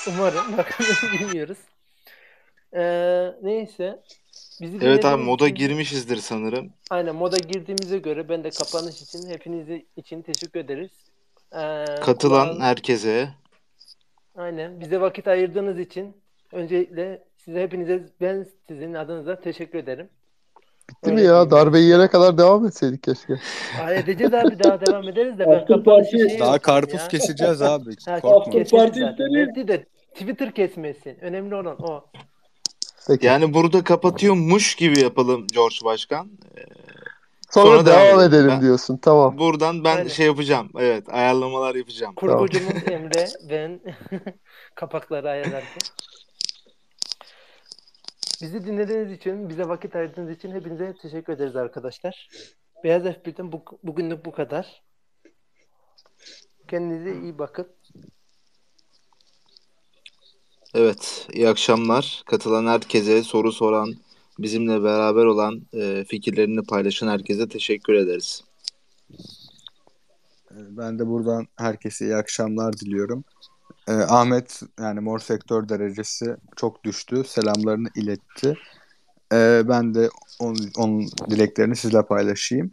Umarım. Bakalım bilmiyoruz. Ee, neyse. Bizi Evet abi moda için- girmişizdir sanırım. Aynen moda girdiğimize göre ben de kapanış için hepinizi için teşekkür ederiz. Ee, Katılan kulağın- herkese Aynen. Bize vakit ayırdığınız için öncelikle size hepinize ben sizin adınıza teşekkür ederim. Bitti mi Öyle ya? diyeyim. Darbe yiyene kadar devam etseydik keşke. Aa, edeceğiz abi daha devam ederiz de ben kapanışı şey Daha karpuz ya. keseceğiz abi. Ha, Korkma. parti de Twitter kesmesin. Önemli olan o. Peki. yani burada kapatıyormuş gibi yapalım George Başkan. Sonra, sonra devam, devam edelim Ben- diyorsun. Tamam. Buradan ben Aynen. şey yapacağım. Evet ayarlamalar yapacağım. Kurgucumuz Emre, ben kapakları ayarlarken. Bizi dinlediğiniz için, bize vakit ayırdığınız için hepinize teşekkür ederiz arkadaşlar. Beyaz F1'den bu, bugünlük bu kadar. Kendinize iyi bakın. Evet iyi akşamlar. Katılan herkese soru soran bizimle beraber olan e, fikirlerini paylaşan herkese teşekkür ederiz. Ben de buradan herkese iyi akşamlar diliyorum. Ee, Ahmet yani mor sektör derecesi çok düştü. Selamlarını iletti. Ee, ben de onun, onun dileklerini sizle paylaşayım.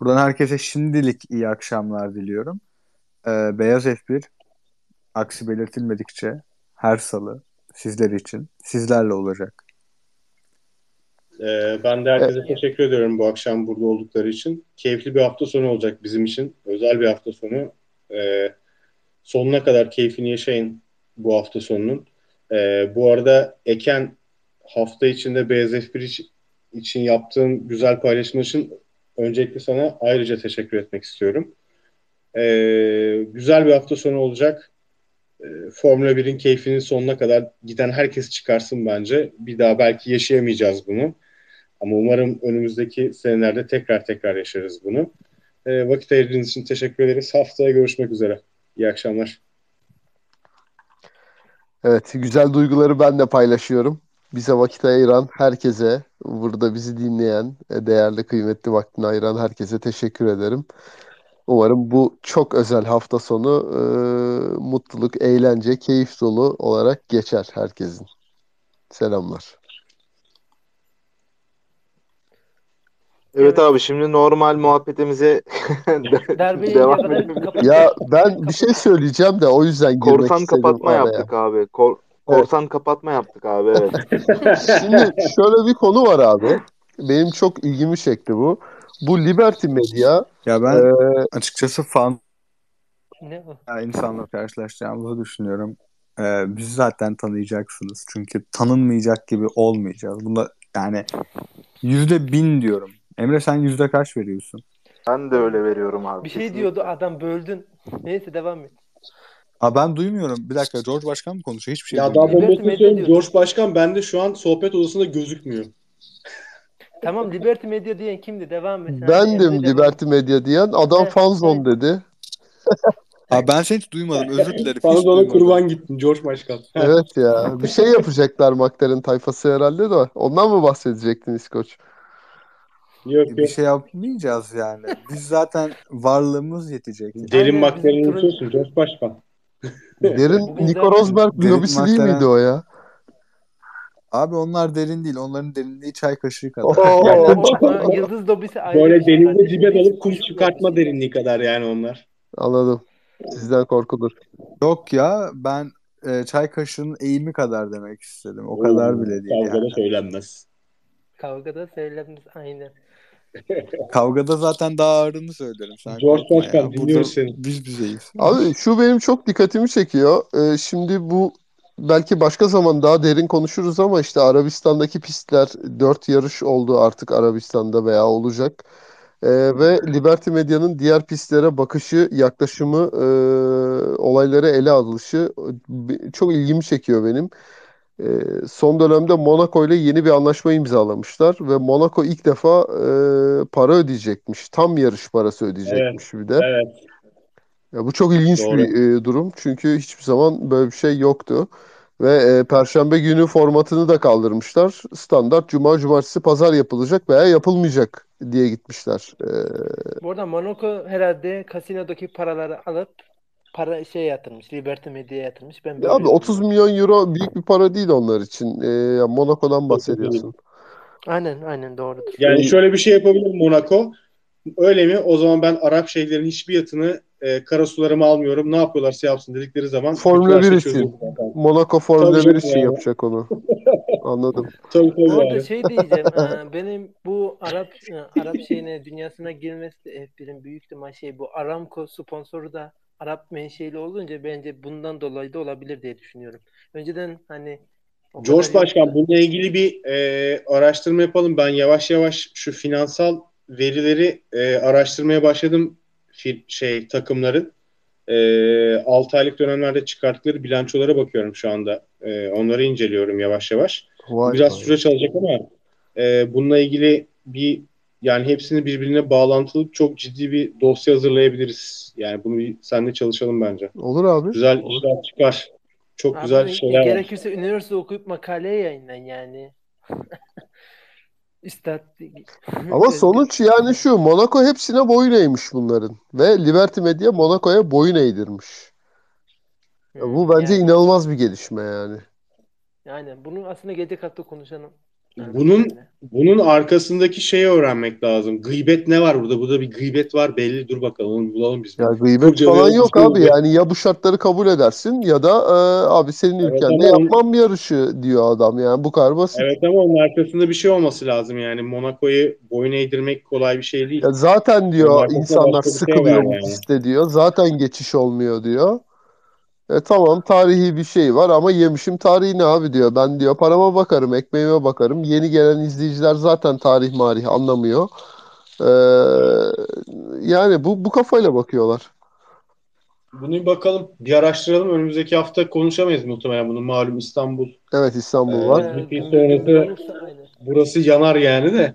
Buradan herkese şimdilik iyi akşamlar diliyorum. Ee, Beyaz F1 aksi belirtilmedikçe her salı sizler için sizlerle olacak. Ee, ben de herkese teşekkür ediyorum bu akşam burada oldukları için. Keyifli bir hafta sonu olacak bizim için. Özel bir hafta sonu. Ee, sonuna kadar keyfini yaşayın bu hafta sonunun. Ee, bu arada Eken hafta içinde BZF1 için, için yaptığın güzel paylaşım için öncelikle sana ayrıca teşekkür etmek istiyorum. Ee, güzel bir hafta sonu olacak. Ee, Formula 1'in keyfinin sonuna kadar giden herkes çıkarsın bence. Bir daha belki yaşayamayacağız bunu. Ama umarım önümüzdeki senelerde tekrar tekrar yaşarız bunu. Ee, vakit ayırdığınız için teşekkür ederiz. Haftaya görüşmek üzere. İyi akşamlar. Evet, güzel duyguları ben de paylaşıyorum. Bize vakit ayıran herkese, burada bizi dinleyen, e, değerli kıymetli vaktini ayıran herkese teşekkür ederim. Umarım bu çok özel hafta sonu e, mutluluk, eğlence, keyif dolu olarak geçer herkesin. Selamlar. Evet abi şimdi normal muhabbetimize devam edelim. Ya ben bir şey söyleyeceğim de o yüzden girmek Korsan istedim kapatma araya. yaptık abi. Kor- Korsan kapatma yaptık abi evet. Şimdi şöyle bir konu var abi. Benim çok ilgimi çekti bu. Bu Liberty Media Ya ben e, açıkçası fan Ne ya insanla karşılaşacağımızı düşünüyorum. Ee, bizi zaten tanıyacaksınız. Çünkü tanınmayacak gibi olmayacağız. Bunda yani yüzde bin diyorum. Emre sen yüzde kaç veriyorsun? Ben de öyle veriyorum abi. Bir şey kesinlikle. diyordu adam böldün. Neyse devam et. Aa ben duymuyorum. Bir dakika George Başkan mı konuşuyor? Hiçbir şey Ya daha duymuyorum. Söyleyeyim. diyor. George Başkan bende şu an sohbet odasında gözükmüyor. Tamam Liberty Media diyen kimdi? Devam et. Bendim devam. Liberty Media diyen. Adam he. dedi. Aa ben seni hiç duymadım. Özür dilerim. Bana Hiç da ona duymadım. kurban gittin George Başkan. Evet ya. Bir şey yapacaklar McLaren tayfası herhalde de. Ondan mı bahsedecektin İskoç? Yok Bir yok. şey yapmayacağız yani. Biz zaten varlığımız yetecek. Derin turun- unutuyorsun George Başkan. Derin Nico Rosberg lobisi değil miydi o ya? Abi onlar derin değil. Onların derinliği çay kaşığı kadar. Oo. Yıldız dobisi ayrı Böyle bir şey denizde dibe dalıp kum çıkartma derinliği kadar yani onlar. Anladım. Sizden korkulur. Yok ya ben e, çay kaşığının eğimi kadar demek istedim. O kadar Oo, bile değil Kavgada yani. söylenmez. Kavgada söylenmez aynen. Kavgada zaten daha ağırını söylerim. Sen George Başkan, dinliyoruz seni. biz bizeyiz. Abi şu benim çok dikkatimi çekiyor. Ee, şimdi bu belki başka zaman daha derin konuşuruz ama işte Arabistan'daki pistler dört yarış oldu artık Arabistan'da veya olacak. Ee, ve Liberty Media'nın diğer pistlere bakışı, yaklaşımı, e, olaylara ele alışı e, çok ilgimi çekiyor benim. Ee, son dönemde Monaco ile yeni bir anlaşma imzalamışlar ve Monaco ilk defa e, para ödeyecekmiş. Tam yarış parası ödeyecekmiş bir de. Evet. Ya bu çok ilginç Doğru. bir e, durum çünkü hiçbir zaman böyle bir şey yoktu. Ve e, Perşembe günü formatını da kaldırmışlar. Standart Cuma, Cumartesi, Pazar yapılacak veya yapılmayacak diye gitmişler. E, Bu arada Monaco herhalde kasinodaki paraları alıp para şey yatırmış. Liberty Media'ya yatırmış. Ben böyle ya abi biliyorum. 30 milyon euro büyük bir para değil onlar için. E, ya Monaco'dan bahsediyorsun. Aynen aynen doğrudur. Yani şöyle bir şey yapabilir Monaco. Öyle mi? O zaman ben Arap şeyhlerin hiçbir yatını e, kara sularıma almıyorum. Ne yapıyorlarsa yapsın dedikleri zaman Formula bütün her 1 şey için. Monaco Formula Tabii 1 canım için yani. yapacak onu. Anladım. Tabii tabii Bu arada yani. şey diyeceğim. e, benim bu Arap e, Arap şeyine dünyasına girmesi de F1'in büyük ihtimal şey bu Aramco sponsoru da Arap menşeli olunca bence bundan dolayı da olabilir diye düşünüyorum. Önceden hani George Başkan bununla ilgili bir e, araştırma yapalım. Ben yavaş yavaş şu finansal verileri e, araştırmaya başladım Fil- şey takımların. E, 6 aylık dönemlerde çıkarttıkları bilançolara bakıyorum şu anda. E, onları inceliyorum yavaş yavaş. Vay Biraz vay. süreç alacak ama e, bununla ilgili bir yani hepsini birbirine bağlantılı çok ciddi bir dosya hazırlayabiliriz. Yani bunu bir seninle çalışalım bence. Olur abi. Güzel Olur. işler çıkar. Çok Abi, güzel şeyler var. gerekirse üniversite okuyup makale yayınlan yani. Ama sonuç yani şu. Monaco hepsine boyun eğmiş bunların. Ve Liberty Media Monaco'ya boyun eğdirmiş. Ya bu bence yani, inanılmaz bir gelişme yani. yani bunu aslında gece katta konuşalım. Bunun bunun arkasındaki şeyi öğrenmek lazım. Gıybet ne var burada? Burada bir gıybet var belli. Dur bakalım onu bulalım biz. Ya gıybet Kurcalayalım, falan yok abi. gıybet. Yani ya bu şartları kabul edersin ya da e, abi senin Evet ülkende ama- yapmam yarışı diyor adam yani bu kadar basit. Evet ama onun arkasında bir şey olması lazım yani. Monaco'yu boyun eğdirmek kolay bir şey değil. Ya zaten diyor arkasında insanlar şey sıkılıyor bu yani. diyor. Zaten geçiş olmuyor diyor. E tamam tarihi bir şey var ama yemişim tarihini abi diyor. Ben diyor parama bakarım, ekmeğime bakarım. Yeni gelen izleyiciler zaten tarih marih anlamıyor. Ee, yani bu bu kafayla bakıyorlar. Bunu bir bakalım. Bir araştıralım. Önümüzdeki hafta konuşamayız muhtemelen bunu. Malum İstanbul. Evet İstanbul Ee, var. Bir gündüz sonrası-. Burası yanar yani de.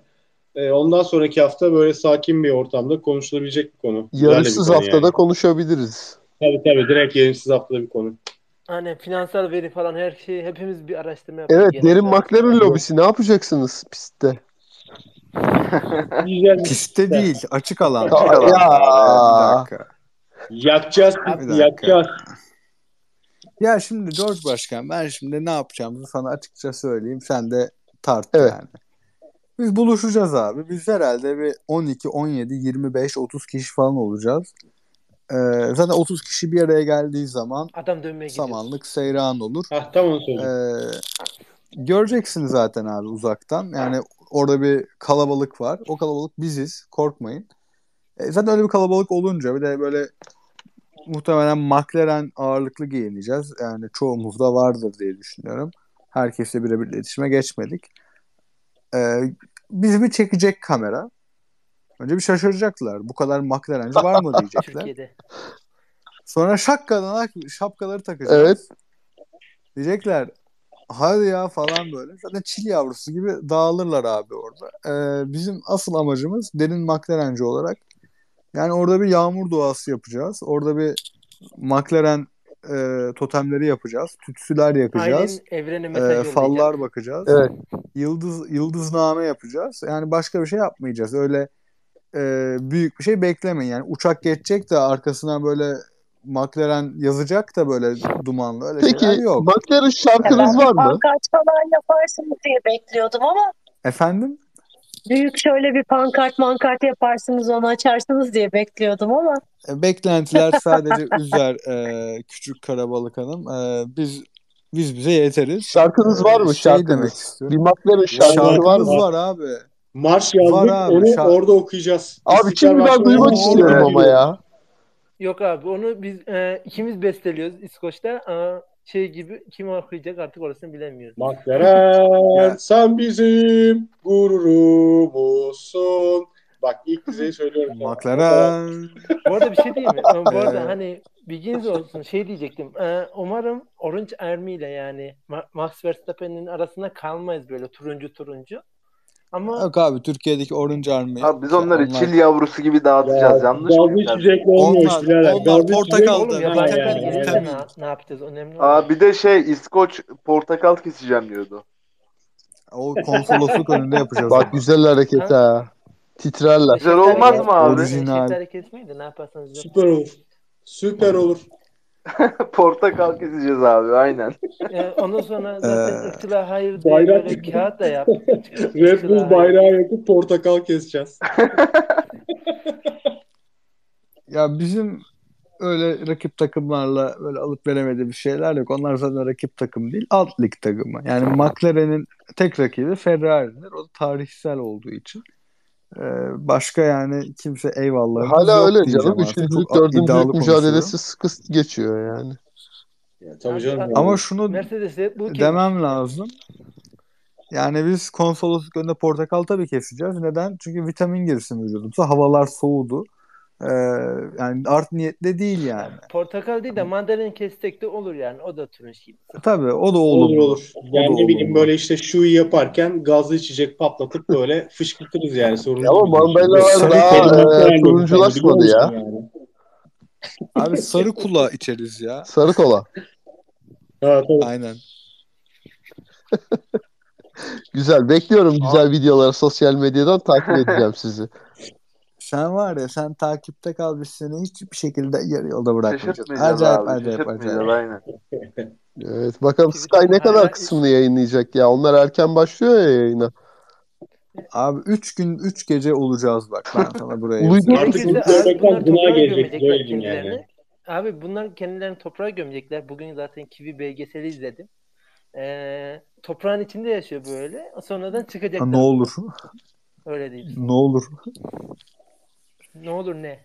Ee, ondan sonraki hafta böyle sakin bir ortamda konuşulabilecek bir konu. Bir Yarışsız konu haftada yani. konuşabiliriz. Tabii tabii. Direkt yarışsız haftada bir konu. Aynen finansal veri falan her şeyi hepimiz bir araştırma yapalım. Evet, Derin. McLaren lobisi ne yapacaksınız pistte? Güzel. Piste değil, açık alan. Ya- Bir ya. dakika. Yakacağız. Bir. Yakacağız. Ya şimdi George Başkan ben şimdi ne yapacağımızı sana açıkça söyleyeyim. Sen de tart Evet. yani. Biz buluşacağız abi. Biz herhalde bir 12, 17, 25, 30 kişi falan olacağız. Ee, zaten 30 kişi bir araya geldiği zaman Adam dönmeye gidiyor. samanlık seyran olur. Hah, tam onu Ee, söyleyeceğim. göreceksiniz zaten abi uzaktan. Yani orada bir kalabalık var. O kalabalık biziz. Korkmayın. E, zaten öyle bir kalabalık olunca bir de böyle muhtemelen McLaren ağırlıklı giyineceğiz. Yani çoğumuzda vardır diye düşünüyorum. Herkesle birebir iletişime geçmedik. Ee, bizi bir çekecek kamera. Önce bir şaşıracaklar. Bu kadar McLarenci var mı diyecekler. Türkiye'de. Sonra şapkadan şapkaları takacağız. Evet. Diyecekler hadi ya falan böyle. Zaten çil yavrusu gibi dağılırlar abi orada. Ee, bizim asıl amacımız derin McLarenci olarak yani orada bir yağmur duası yapacağız. Orada bir McLaren e, totemleri yapacağız. Tütsüler yakacağız. Aynen evrene E, mesaj fallar bakacağız. Evet. Yıldız yıldızname yapacağız. Yani başka bir şey yapmayacağız. Öyle e, büyük bir şey beklemeyin. Yani uçak geçecek de arkasına böyle McLaren yazacak da böyle dumanlı öyle Peki şeyler yok. McLaren şarkınız var mı? pankart falan yaparsınız diye bekliyordum ama Efendim? büyük şöyle bir pankart mankart yaparsınız onu açarsınız diye bekliyordum ama E, Beklentiler sadece üzer e, küçük karabalık hanım. E, biz biz bize yeteriz. Şarkınız var mı? Şey demek Şarkınız. Bir istiyorum. McLaren şarkısı var Şarkımız mı? var abi. Marş yazdık Var abi, onu şarkı- orada okuyacağız. Abi İstiklal şimdi ben duymak istiyorum ama ya. Yok abi onu biz e, ikimiz besteliyoruz İskoç'ta. Aa, şey gibi kim okuyacak artık orasını bilemiyoruz. McLaren Ya. sen bizim gururumuzsun. Bak ilk dizeyi söylüyorum. McLaren. Bu arada bir şey diyeyim mi? Bu arada hani bilginiz olsun şey diyecektim. Ee, umarım Orange Army ile yani Ma- Max Verstappen'in arasında kalmayız böyle turuncu turuncu. Ama Yok abi Türkiye'deki Orange Army. Abi biz onları Onlar- çil yavrusu gibi dağıtacağız. Yanlış Gazlı mı? içecekle olmuyor Onlar- iş birader. onlar Gazlı portakal içecek- da- oğlum vitamin, vitamin. ne, ne yapacağız? Önemli. Aa bir de şey İskoç portakal keseceğim diyordu. O konsolosluk önünde yapacağız. Bak güzel hareket ha. Titrerler. Güzel olmaz mı abi? Orijinal. Şeftali kesmeyi ne yaparsanız. Süper olur. Süper olur. portakal keseceğiz abi aynen. Ee, ondan sonra zaten Ee, ırkçılığa hayır diye bayrak- böyle kağıt da yap. Red Bull bayrağı yakıp portakal keseceğiz. Ya bizim öyle rakip takımlarla böyle alıp veremediği şeyler yok. Onlar zaten rakip takım değil, alt lig takımı. Yani McLaren'in tek rakibi Ferrari'dir. O da tarihsel olduğu için. Ee, başka yani kimse eyvallah. Hala öyle canım. Üçüncülük, dördüncülük mücadelesi sıkı geçiyor yani. Ya, tabii canım. Ama şunu Mercedes'e bu demem lazım. Yani biz konsolosluk önünde portakal tabii keseceğiz. Neden? Çünkü vitamin girsin vücudumuza. Havalar soğudu. Ee, yani art niyetle değil yani. Portakal değil de mandalina kessek de olur yani. O da turunç gibi. Tabii o da Olur olumlu. olur. Yani O ne bileyim olumlu. böyle işte şuyu yaparken gazlı içecek patlatıp böyle fışkırtırız yani sorun Ama değil. mandalinalar Sarı daha e, turunculaşmadı ya. Yani. Abi sarı kula içeriz ya. Sarı kola. Ha, tabii. Aynen. Güzel. Bekliyorum güzel videoları sosyal medyadan takip edeceğim sizi. Sen var ya sen takipte kal biz seni hiçbir şekilde yarı yolda bırakmayacağız. Acayip abi. acayip acayip. aynen. Evet. Bakalım Sky ne kadar kısmını yayınlayacak ya. Onlar erken başlıyor ya yayına. Abi 3 gün 3 gece olacağız bak ben sana buraya. Artık bunlar toprağa gelecek, gömecekler kendilerini. yani. Abi bunlar kendilerini toprağa gömecekler. Bugün zaten Kivi belgeseli izledim. Ee, toprağın içinde yaşıyor böyle. Sonradan Ha, çıkacaklar. ne olur. Öyle değil. Ne olur. Ne olur ne?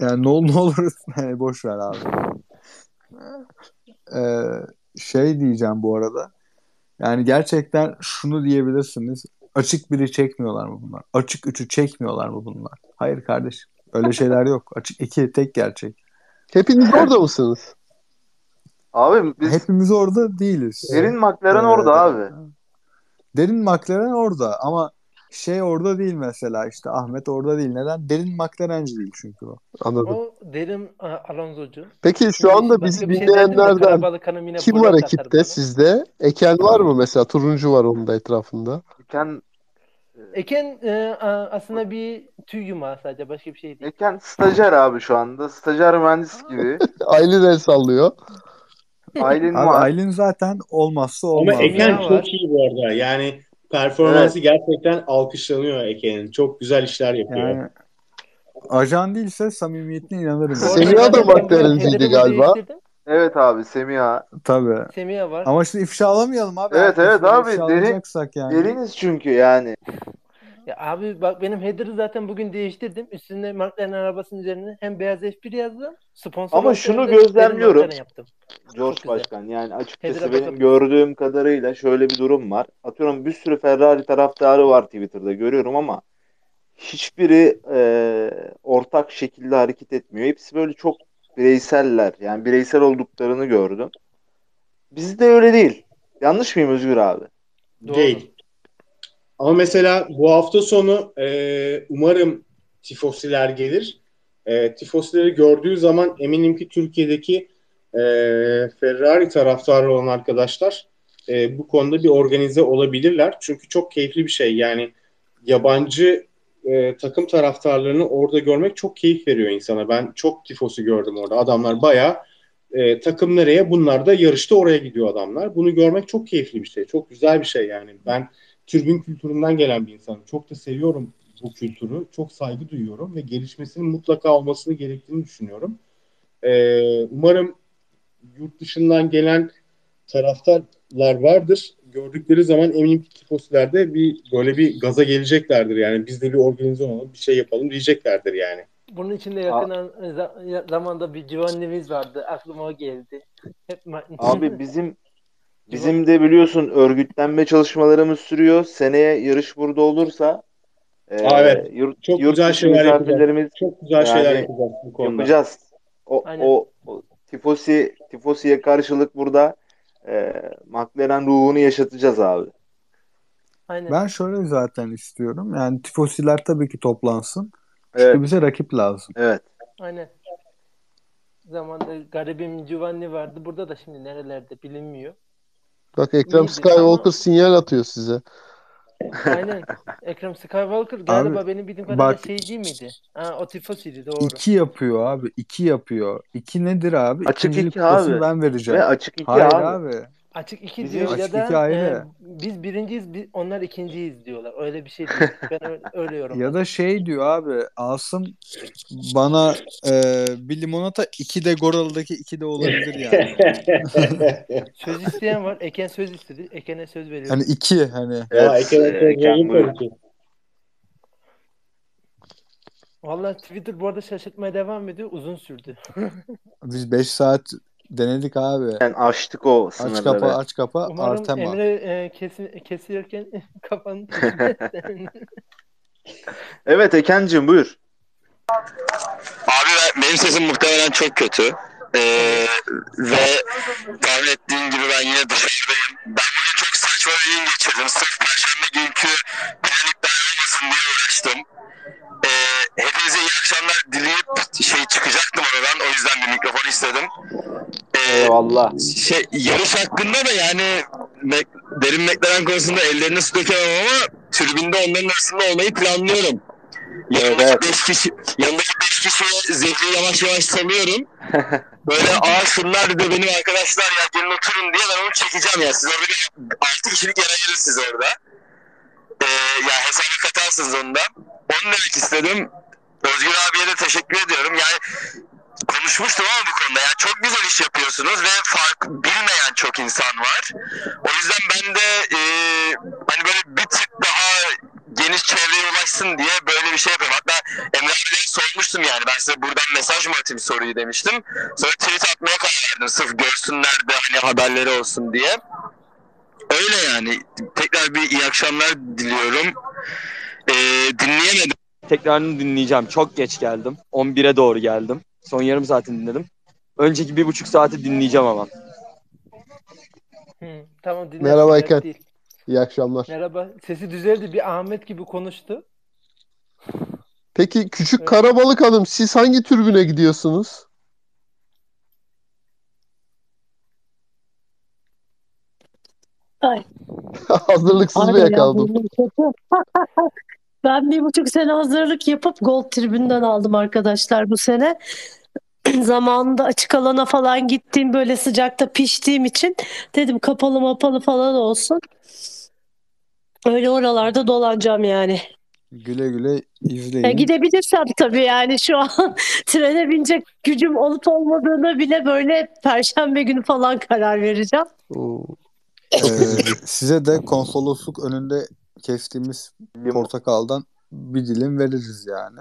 Yani ne olur ne olur. Yani boş ver abi. Ee, şey diyeceğim bu arada. Yani gerçekten şunu diyebilirsiniz. Açık biri çekmiyorlar mı bunlar? Açık üçü çekmiyorlar mı bunlar? Hayır kardeşim. Öyle şeyler yok. Açık iki tek gerçek. Hepiniz orada mısınız? Abi biz Hepimiz orada değiliz. Derin McLaren Ee, orada abi. Derin McLaren orada ama şey orada değil mesela işte Ahmet orada değil. Neden? Derin McLarenci değil çünkü o. Anladım. O derin Alonso'cu. Peki şu anda bizi şey dinleyenlerden yine kim var ekipte bana. sizde? Eken var mı mesela? Turuncu var onun da etrafında. Eken, Eken e, aslında bir tüy yumağı sadece başka bir şey değil. Eken stajyer abi şu anda. Stajyer mühendis gibi. Aylin el sallıyor. Aylin Abi var. Aylin zaten olmazsa Ama olmaz. Eken Ya var. çok iyi bu arada. Yani performansı gerçekten alkışlanıyor Eken'in. Çok güzel işler yapıyor. Yani ajan değilse samimiyetine inanırım. Bu arada Semih zaten da McLaren'ciydi galiba. Evet abi Semiha. Tabii. Semih'e var. Ama şimdi ifşa alamayalım abi. Evet, evet abi, alacaksak yani. Deliniz çünkü yani. Ya abi bak benim header'ı zaten bugün değiştirdim. Üstünde McLaren arabasının üzerine hem beyaz F1 yazdım. Sponsor Ama şunu gözlemliyorum. George Çok güzel. Başkan yani açıkçası Header'a benim bakalım. gördüğüm kadarıyla şöyle bir durum var. Atıyorum bir sürü Ferrari taraftarı var Twitter'da görüyorum ama hiçbiri e, ortak şekilde hareket etmiyor. Hepsi böyle çok bireyseller. Yani bireysel olduklarını gördüm. Bizde öyle değil. Yanlış mıyım Özgür abi? Doğru. Değil. Ama mesela bu hafta sonu e, umarım tifosiler gelir. E, tifosileri gördüğü zaman eminim ki Türkiye'deki e, Ferrari taraftarı olan arkadaşlar e, bu konuda bir organize olabilirler. Çünkü çok keyifli bir şey. Yani yabancı e, takım taraftarlarını orada görmek çok keyif veriyor insana. Ben çok tifosu gördüm orada. Adamlar bayağı e, takım nereye? Bunlar da yarışta oraya gidiyor adamlar. Bunu görmek çok keyifli bir şey. Çok güzel bir şey yani. Ben türbün kültüründen gelen bir insanım. Çok da seviyorum bu kültürü. Çok saygı duyuyorum ve gelişmesinin mutlaka olmasını gerektiğini düşünüyorum. Ee, umarım yurt dışından gelen taraftarlar vardır. Gördükleri zaman eminim ki tifosilerde bir böyle bir gaza geleceklerdir. Yani biz de bir organize olalım, bir şey yapalım diyeceklerdir yani. Bunun için de yakın an- za- zamanda bir Giovanni'miz vardı. Aklıma o geldi. Hep Abi bizim bizim de biliyorsun örgütlenme çalışmalarımız sürüyor. Seneye yarış burada olursa e, Aa, evet. yurt, Çok yurt güzel şeyler yapacağız. Çok güzel şeyler Yani yapacağız bu konuda. yapacağız. O, Aynen. o, o tifosi tifosiye karşılık burada e, McLaren ruhunu yaşatacağız abi. Aynen. Ben şöyle zaten istiyorum. Yani tifosiler tabii ki toplansın. Çünkü Evet, bize rakip lazım. evet. Aynen. Zamanda garibim Giovanni vardı. Burada da şimdi nerelerde bilinmiyor. Bak Ekrem Skywalker ama- sinyal atıyor size. Aynen. Ekrem Skywalker galiba Abi, benim bildiğim kadarıyla bak- şey değil miydi? Ha, o tifosiydi doğru. İki yapıyor abi. iki yapıyor. İki nedir abi? Açık İkincilik iki abi. ben vereceğim. Ve açık iki Hayır abi. abi. Açık iki Bizim- diyor ya Açık da iki ayrı. e, biz birinciyiz, biz, onlar ikinciyiz diyorlar. Öyle bir şey diyor. Ben öyle, yorumladım. Ya da şey diyor abi Asım bana e, bir limonata iki de Goralı'daki iki de olabilir yani. Söz isteyen var. Eken söz istedi. Eken'e söz veriyorum. Hani iki hani. ya, Evet, e, Ekrem Ekrem buyur. tabii ki. Vallahi Twitter bu arada şaşırtmaya devam ediyor. Uzun sürdü. Biz 5 saat denedik abi. Yani aştık o Aç sınırları. kapa aç kapa Umarım Artema. Emre e, kesi, kesilirken kafanı Evet Eken'cim buyur. Abi ben- benim sesim muhtemelen çok kötü. Ee, ve tahmin ettiğin gibi ben yine dışarıdayım. Ben bugün çok saçma bir gün geçirdim. Sırf perşembe günkü plan iptal olmasın diye uğraştım. Ee, hepinize iyi akşamlar dileyip şey çıkacaktım oradan. O yüzden bir mikrofon istedim. Ee, Eyvallah. şey yarış hakkında da yani derin McLaren konusunda ellerine su dökemem ama tribünde onların arasında olmayı planlıyorum. Yanındaki Evet. beş kişi, yanındaki beş kişiye zehri yavaş yavaş salıyorum. Böyle aa şunlar da benim arkadaşlar ya gelin oturun diye ben onu çekeceğim ya. Siz orada bir altı kişilik yer ayırın siz orada. Ee, ya hesaba katarsınız onu da. Onu demek istedim. Özgür abiye de teşekkür ediyorum. Yani konuşmuştum ama bu konuda. Yani çok güzel iş yapıyorsunuz ve fark bilmeyen çok insan var. O yüzden ben de e, hani böyle bir tık daha geniş çevreye ulaşsın diye böyle bir şey yapıyorum. Hatta Emre abiye sormuştum yani. Ben size buradan mesaj mı atayım soruyu demiştim. Sonra tweet atmaya karar verdim. Sırf görsünler de hani haberleri olsun diye. Öyle yani. Tekrar bir iyi akşamlar diliyorum. E, dinleyemedim. Tekrarını dinleyeceğim. Çok geç geldim. 11'e doğru geldim. Son yarım saatini dinledim. Önceki bir buçuk saati dinleyeceğim ama. Hı, tamam dinle. Merhaba Eken. değil. İyi akşamlar. Merhaba. Sesi düzeldi. Bir Ahmet gibi konuştu. Peki küçük Evet. Karabalık Hanım siz hangi türbüne gidiyorsunuz? Ay. Hazırlıksız ya, yakaladım. Ben bir buçuk sene hazırlık yapıp Gold tribünden aldım arkadaşlar bu sene. Zamanında açık alana falan gittiğim böyle sıcakta piştiğim için dedim kapalı mapalı falan olsun. Öyle oralarda dolanacağım yani. Güle güle E, izleyin. gidebilirsem tabii yani şu an trene binecek gücüm olup olmadığına bile böyle Perşembe günü falan karar vereceğim. Oo. Ee, size de konsolosluk önünde kestiğimiz portakaldan bir dilim veririz yani.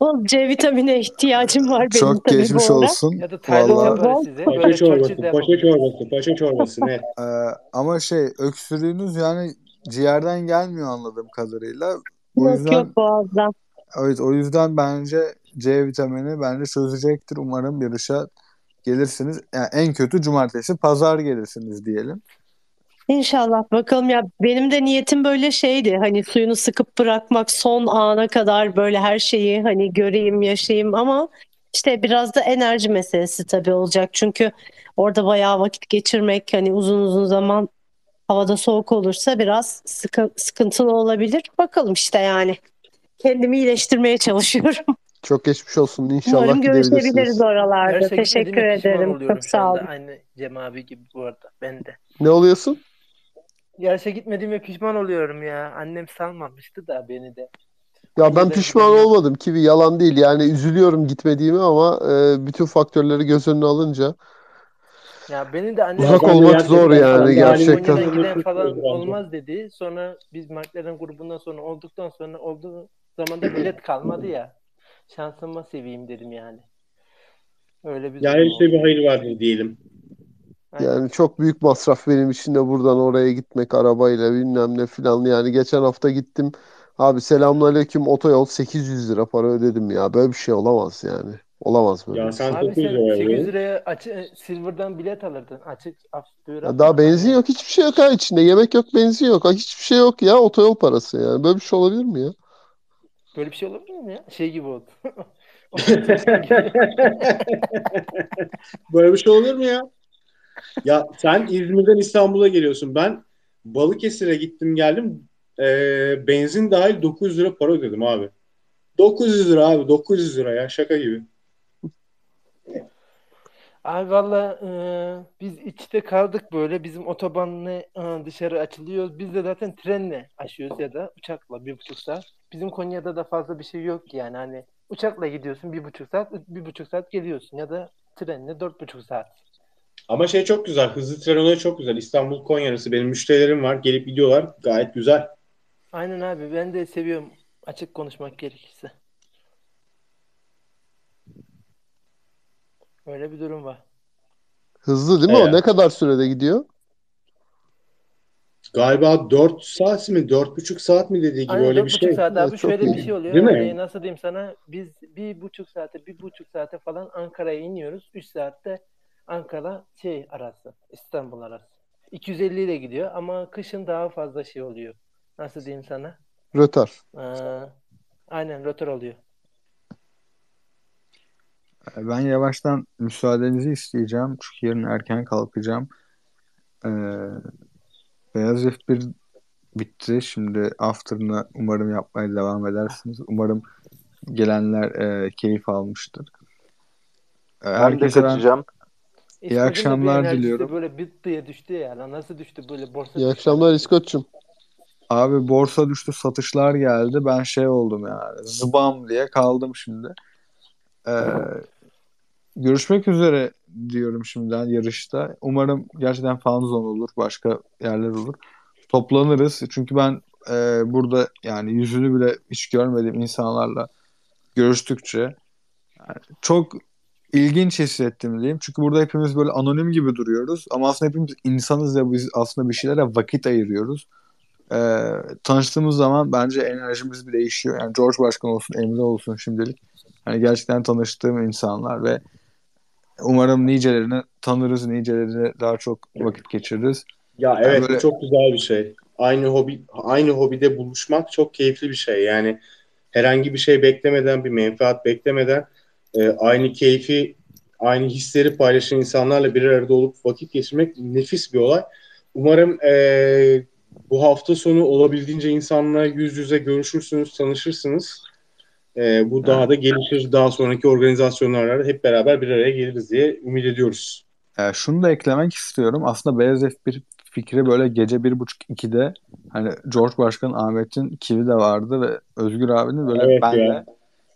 O C vitamine ihtiyacım var benim Çok tabii geçmiş bu olsun. Ya da Tayland Vallahi yaparız size. Paşa Böyle çorbası, Churchill'de paşa çorbası, paşa çorbası ne? Ee, ama şey öksürüğünüz yani ciğerden gelmiyor anladığım kadarıyla. O Yok yüzden yok boğazdan. evet o yüzden bence C vitamini bence çözecektir. Umarım yarışa gelirsiniz. Yani en kötü cumartesi, pazar gelirsiniz diyelim. İnşallah bakalım ya benim de niyetim böyle şeydi hani suyunu sıkıp bırakmak son ana kadar böyle her şeyi hani göreyim yaşayayım ama işte biraz da enerji meselesi tabii olacak çünkü orada bayağı vakit geçirmek hani uzun uzun zaman havada soğuk olursa biraz sıkı, sıkıntılı olabilir bakalım işte yani kendimi iyileştirmeye çalışıyorum. Çok geçmiş olsun. İnşallah Umarım görüşebiliriz oralarda. Yarışa Teşekkür ederim. Çok sağ olun. Aynı Cem abi gibi bu arada. Ben de. Ne oluyorsun? Yarışa gitmediğime pişman oluyorum ya. Annem salmamıştı da beni de. Ya ben pişman olmadım. Kivi yalan değil. Yani üzülüyorum gitmediğimi ama e, bütün faktörleri göz önüne alınca Ya beni de annem Uzak olmak zor yani gerçekten. Konya'dan giden falan olmaz dedi. Sonra biz McLaren grubundan sonra olduktan sonra olduğu zaman da bilet kalmadı ya. Şansıma seveyim dedim yani. Öyle bir Ya durum her işte oldu. bir hayır vardır diyelim. Aynen. Yani çok büyük masraf benim için de buradan oraya gitmek arabayla bilmem ne filan. Yani geçen hafta gittim. Abi selamünaleyküm otoyol 800 lira para ödedim ya. Böyle bir şey olamaz yani. Olamaz böyle Ya sen şey. Abi 900 sen liraya 800 veriyorsun. liraya açı, Silver'dan bilet alırdın. Açık Ya daha benzin yok, hiçbir şey yok ha içinde. Yemek yok, benzin yok. Ha, hiçbir şey yok ya. Otoyol parası yani. Böyle bir şey olabilir mi ya? böyle bir şey olabilir mi ya? Şey gibi oldu. Böyle bir şey olur mu ya? Ya sen İzmir'den İstanbul'a geliyorsun. Ben Balıkesir'e gittim geldim. Ee, benzin dahil 900 lira para ödedim abi. 900 lira abi 900 lira ya şaka gibi. Abi valla e, biz içte kaldık böyle. Bizim otobanla e, dışarı açılıyoruz. Biz de zaten trenle aşıyoruz ya da uçakla bir buçuk saat. Bizim Konya'da da fazla bir şey yok yani. Hani uçakla gidiyorsun bir buçuk saat, bir buçuk saat geliyorsun ya da trenle dört buçuk saat. Ama şey çok güzel. Hızlı tren olayı çok güzel. İstanbul Konya arası benim müşterilerim var. Gelip gidiyorlar. Gayet güzel. Aynen abi ben de seviyorum açık konuşmak gerekirse. Öyle bir durum var. Hızlı değil mi o? Evet. Ne kadar sürede gidiyor? Galiba 4 saat mi 4,5 saat mi dediği gibi Aynen öyle dört bir buçuk şey. saat abi şöyle bir iyi. şey oluyor. Değil mi? Hani nasıl diyeyim sana biz bir buçuk saate bir buçuk saate falan Ankara'ya iniyoruz. Üç saatte Ankara şey arası İstanbul arası. 250 ile gidiyor ama kışın daha fazla şey oluyor. Nasıl diyeyim sana? Rötar. Ee, aynen rötar oluyor. Ben yavaştan müsaadenizi isteyeceğim. Çünkü yarın erken kalkacağım. Ee, Beyaz F1 bitti. Şimdi after'ını umarım yapmaya devam edersiniz. Umarım gelenler e, keyif almıştır. Ee, Ben de herkese ben kaçacağım. İskoç'un bir akşamlar diliyorum. böyle bir diye düştü ya. Nasıl düştü böyle borsa İyi düştü akşamlar? İskoç'cum. abi borsa düştü, satışlar geldi. Ben şey oldum yani. Zıbam diye kaldım şimdi. Ee, görüşmek üzere diyorum şimdiden yarışta. Umarım gerçekten fan zone olur, başka yerler olur. Toplanırız. Çünkü ben e, burada yani yüzünü bile hiç görmediğim insanlarla görüştükçe yani çok ilginç hissettim diyeyim. Çünkü burada hepimiz böyle anonim gibi duruyoruz. Ama aslında hepimiz insanız ve biz aslında bir şeylere vakit ayırıyoruz. Ee, tanıştığımız zaman bence enerjimiz bir değişiyor. Yani George Başkan olsun, Emre olsun şimdilik. Hani gerçekten tanıştığım insanlar ve umarım nicelerini tanırız, nicelerini daha çok vakit geçiririz. Ya Yani evet böyle çok güzel bir şey. Aynı hobi aynı hobide buluşmak çok keyifli bir şey. Yani herhangi bir şey beklemeden, bir menfaat beklemeden e, aynı keyfi, aynı hisleri paylaşan insanlarla bir arada olup vakit geçirmek nefis bir olay. Umarım e, bu hafta sonu olabildiğince insanla yüz yüze görüşürsünüz, tanışırsınız. E, bu daha da gelişir. Daha sonraki organizasyonlarda hep beraber bir araya geliriz diye ümit ediyoruz. Ee, şunu da eklemek istiyorum. Aslında Beyaz F1 fikri böyle gece bir buçuk ikide hani George Başkan Ahmet'in kivi de vardı ve Özgür abinin böyle Evet benle ya.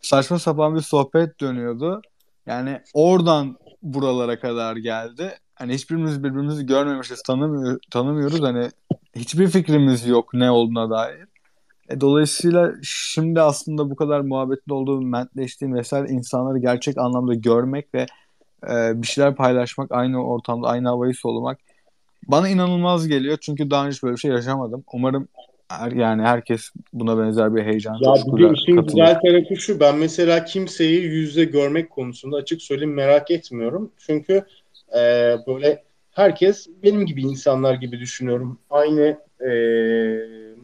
Saçma sapan bir sohbet dönüyordu. Yani oradan buralara kadar geldi. Hani hiçbirimiz birbirimizi görmemişiz, tanımıyor, tanımıyoruz. Hani hiçbir fikrimiz yok ne olduğuna dair. E, dolayısıyla şimdi aslında bu kadar muhabbetli olduğum, mentleştiğim vesaire insanları gerçek anlamda görmek ve e, bir şeyler paylaşmak, aynı ortamda, aynı havayı solumak bana inanılmaz geliyor. Çünkü daha önce böyle bir şey yaşamadım. Umarım her, yani herkes buna benzer bir heyecan, Ya bir coşkuyla de işin katılır. güzel tarafı şu. Ben mesela kimseyi yüzde görmek konusunda açık söyleyeyim merak etmiyorum. Çünkü e, böyle herkes benim gibi insanlar gibi düşünüyorum. Aynı e,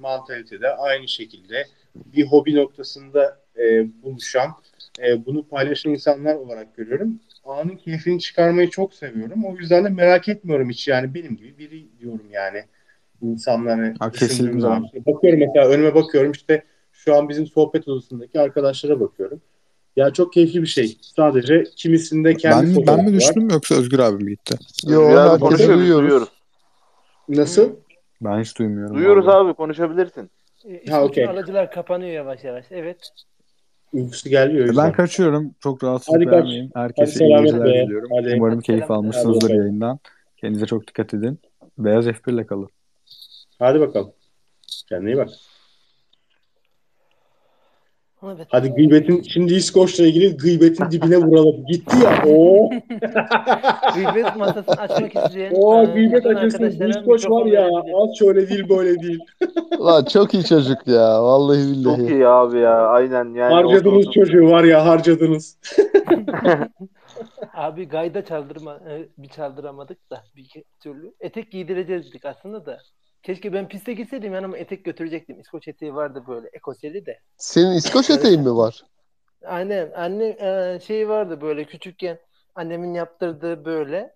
mantalitede, aynı şekilde bir hobi noktasında e, buluşan, e, bunu paylaşan insanlar olarak görüyorum. Anın keyfini çıkarmayı çok seviyorum. O yüzden de merak etmiyorum hiç yani benim gibi biri diyorum yani insanları Ha, düşündüğüm kesinlikle zaman. abi. Bakıyorum mesela önüme bakıyorum işte şu an bizim sohbet odasındaki arkadaşlara bakıyorum. Ya çok keyifli bir şey. Sadece kimisinde kendi Ben, ben mi var. düştüm yoksa Özgür abi mi gitti? Yo Özgür abi herkesi konuşuyor, biz duyuyoruz. duyuyoruz. Nasıl? Ben hiç duymuyorum. Duyuyoruz vallahi. abi konuşabilirsin. E, Ha, okey. aracılar kapanıyor yavaş yavaş. Evet. Uykusu geldi o E. Ben kaçıyorum. Çok rahatsızlık Hadi kaç. vermeyeyim. Hadi Herkese iyi selamet geceler diliyorum. Hadi. Umarım Hadi keyif almışsınızdır Hadi. yayından. Kendinize çok dikkat edin. Beyaz F1 ile kalın. Hadi bakalım. Kendine iyi bak. Evet. Hadi gıybetin şimdi İskoç'la ilgili gıybetin dibine vuralım. Gitti ya. Oo. Gıybet masasını açmak isteyen Oo e, gıybet arkadaşlara İskoç var ya. Az şöyle değil böyle değil. Lan çok iyi çocuk ya. Vallahi Çok billahi. iyi abi ya aynen yani harcadınız çocuğu var ya harcadınız. Abi gayda çaldırma e, bir çaldıramadık da bir türlü. Etek giydireceğiz dedik aslında da. Keşke ben piste gitseydim yanıma etek götürecektim. İskoç eteği vardı böyle ekoseli de. Senin İskoç eteğin mi var? Aynen anne e, şey vardı böyle küçükken annemin yaptırdığı böyle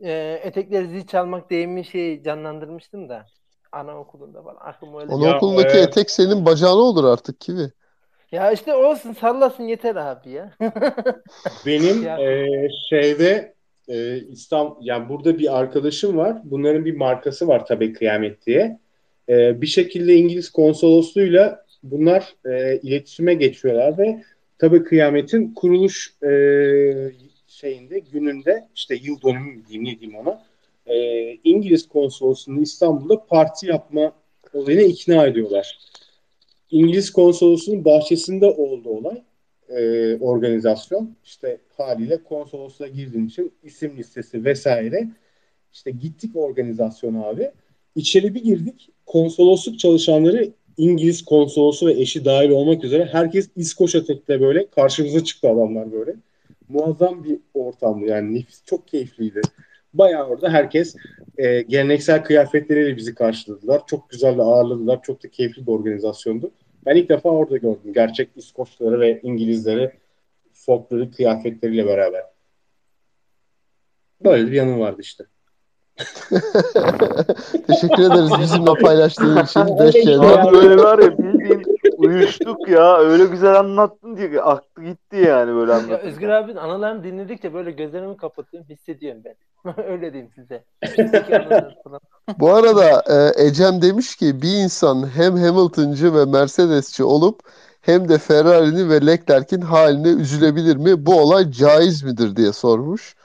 e, etekleri zil çalmak deyimi şey canlandırmıştım da anaokulunda falan aklım öyle. Anaokulundaki e, etek senin bacağına olur artık kivi. Ya işte olsun sallasın yeter abi ya. Benim Ya. e, şeyde e, İstanbul yani burada bir arkadaşım var. Bunların bir markası var tabii Kıyamet diye. E, bir şekilde İngiliz konsolosluğuyla bunlar e, iletişime geçiyorlar ve tabii Kıyamet'in kuruluş e, şeyinde gününde işte yıl dönümü mü diyeyim ne diyeyim ona e, İngiliz konsolosluğunu İstanbul'da parti yapma olayına ikna ediyorlar. İngiliz konsolosluğunun bahçesinde oldu olay e, organizasyon. İşte haliyle konsolosluğa girdiğim için isim listesi vesaire. İşte gittik organizasyona abi. İçeri bir girdik. Konsolosluk çalışanları İngiliz konsolosu ve eşi dahil olmak üzere herkes İskoç etekle böyle karşımıza çıktı adamlar böyle. Muazzam bir ortamdı yani nefis çok keyifliydi. Bayağı orada herkes e, geleneksel kıyafetleriyle bizi karşıladılar. Çok güzel ağırladılar. Çok da keyifli bir organizasyondu. Ben ilk defa orada gördüm. Gerçek İskoçları ve İngilizleri folkları kıyafetleriyle beraber. Böyle bir yanım vardı işte. Teşekkür ederiz bizimle paylaştığın için. Beş. Abi böyle var ya bildiğin uyuştuk ya öyle güzel anlattın diye aklı gitti yani böyle Ya anlatırken. Özgür abinin anılarını dinledikçe böyle gözlerimi kapatıyorum hissediyorum ben. Öyle diyeyim size. Bu arada e, Ecem demiş ki bir insan hem Hamilton'cı ve Mercedes'çi olup hem de Ferrari'nin ve Leclerc'in haline üzülebilir mi? Bu olay caiz midir diye sormuş.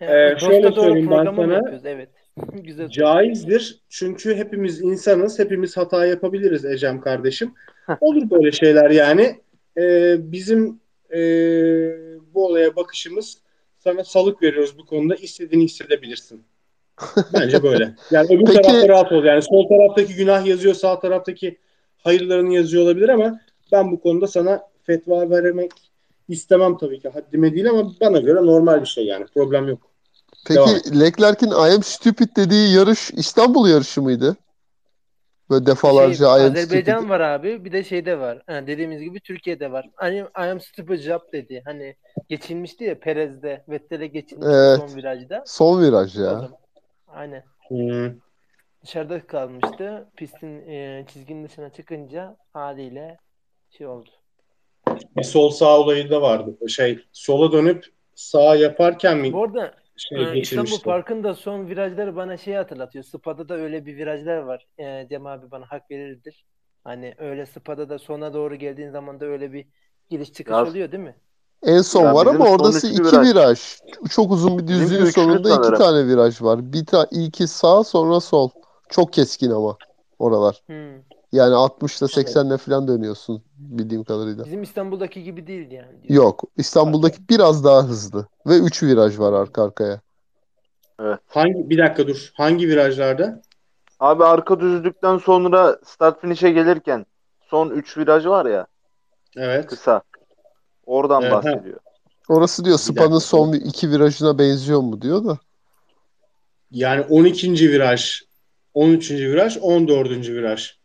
Ee, şöyle Doğru söyleyeyim ben sana. Evet. Güzel. Caizdir. Çünkü hepimiz insanız. Hepimiz hata yapabiliriz Ecem kardeşim. Olur böyle şeyler yani. Ee, bizim e, bu olaya bakışımız sana salık veriyoruz bu konuda. İstediğini hissedebilirsin. Bence böyle. Yani öbür Peki- tarafta rahat ol. Yani sol taraftaki günah yazıyor, sağ taraftaki hayırlarını yazıyor olabilir ama ben bu konuda sana fetva vermek istemem tabii ki. Haddime değil ama bana göre normal bir şey yani. Problem yok. Peki Leclerc'in I am stupid dediği yarış İstanbul yarışı mıydı? Böyle defalarca Şey, I am Azerbaycan stupid. var abi. Bir de şeyde var. Ha, dediğimiz gibi Türkiye'de var. Hani I am stupid job dedi. Hani geçilmişti ya Perez'de. Vettel'e geçilmişti Evet. son virajda. Son viraj ya. zaman. Aynen. Hmm. Dışarıda kalmıştı. Pistin e, çizginin dışına çıkınca haliyle şey oldu. Bir sol sağ olayı da vardı. Şey sola dönüp sağ yaparken mi? Bu arada şey Ee, İstanbul. Park'ın da son virajları bana şey hatırlatıyor. Spa'da da öyle bir virajlar var. Ee, Cem abi bana hak verirdir. Hani öyle Spa'da da sona doğru geldiğin zaman da öyle bir giriş çıkış Ya- oluyor değil mi? En son Ya var ama üçlü iki viraj. viraj. Çok uzun bir düzlüğün sonunda iki sanırım. tane viraj var. Bir ta iki sağ sonra sol. Çok keskin ama oralar. Hmm. Yani 60'la 80'le falan dönüyorsun bildiğim kadarıyla. Bizim İstanbul'daki gibi değil yani. diyor. Yok. İstanbul'daki biraz daha hızlı. Ve 3 viraj var arka arkaya. Hangi bir dakika dur. Hangi virajlarda? Abi arka düzlükten sonra start finish'e gelirken son 3 viraj var ya Evet. kısa. Oradan Evet, bahsediyor. Orası diyor Spa'nın son iki virajına benziyor mu diyor da. Yani 12. viraj, 13. viraj, 14. viraj.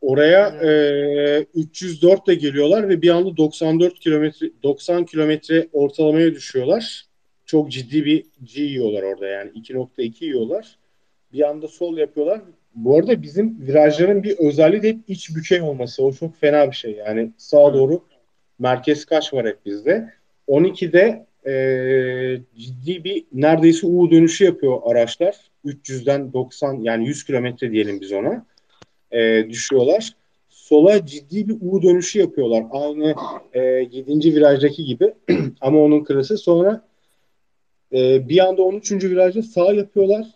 Oraya e, 304 ile geliyorlar ve bir anda 94 kilometre 90 kilometre ortalamaya düşüyorlar. Çok ciddi bir G yiyorlar orada yani 2.2 yiyorlar. Bir anda sol yapıyorlar. Bu arada bizim virajların bir özelliği de hep iç bükey olması. O çok fena bir şey. Yani sağa doğru merkez kaç var hep bizde. 12'de e, ciddi bir neredeyse U dönüşü yapıyor araçlar. 300'den 90 yani 100 kilometre diyelim biz ona. E, düşüyorlar. Sola ciddi bir U dönüşü yapıyorlar. Aynı e, 7. virajdaki gibi. Ama onun kırısı. Sonra e, bir anda 13. virajda sağ yapıyorlar.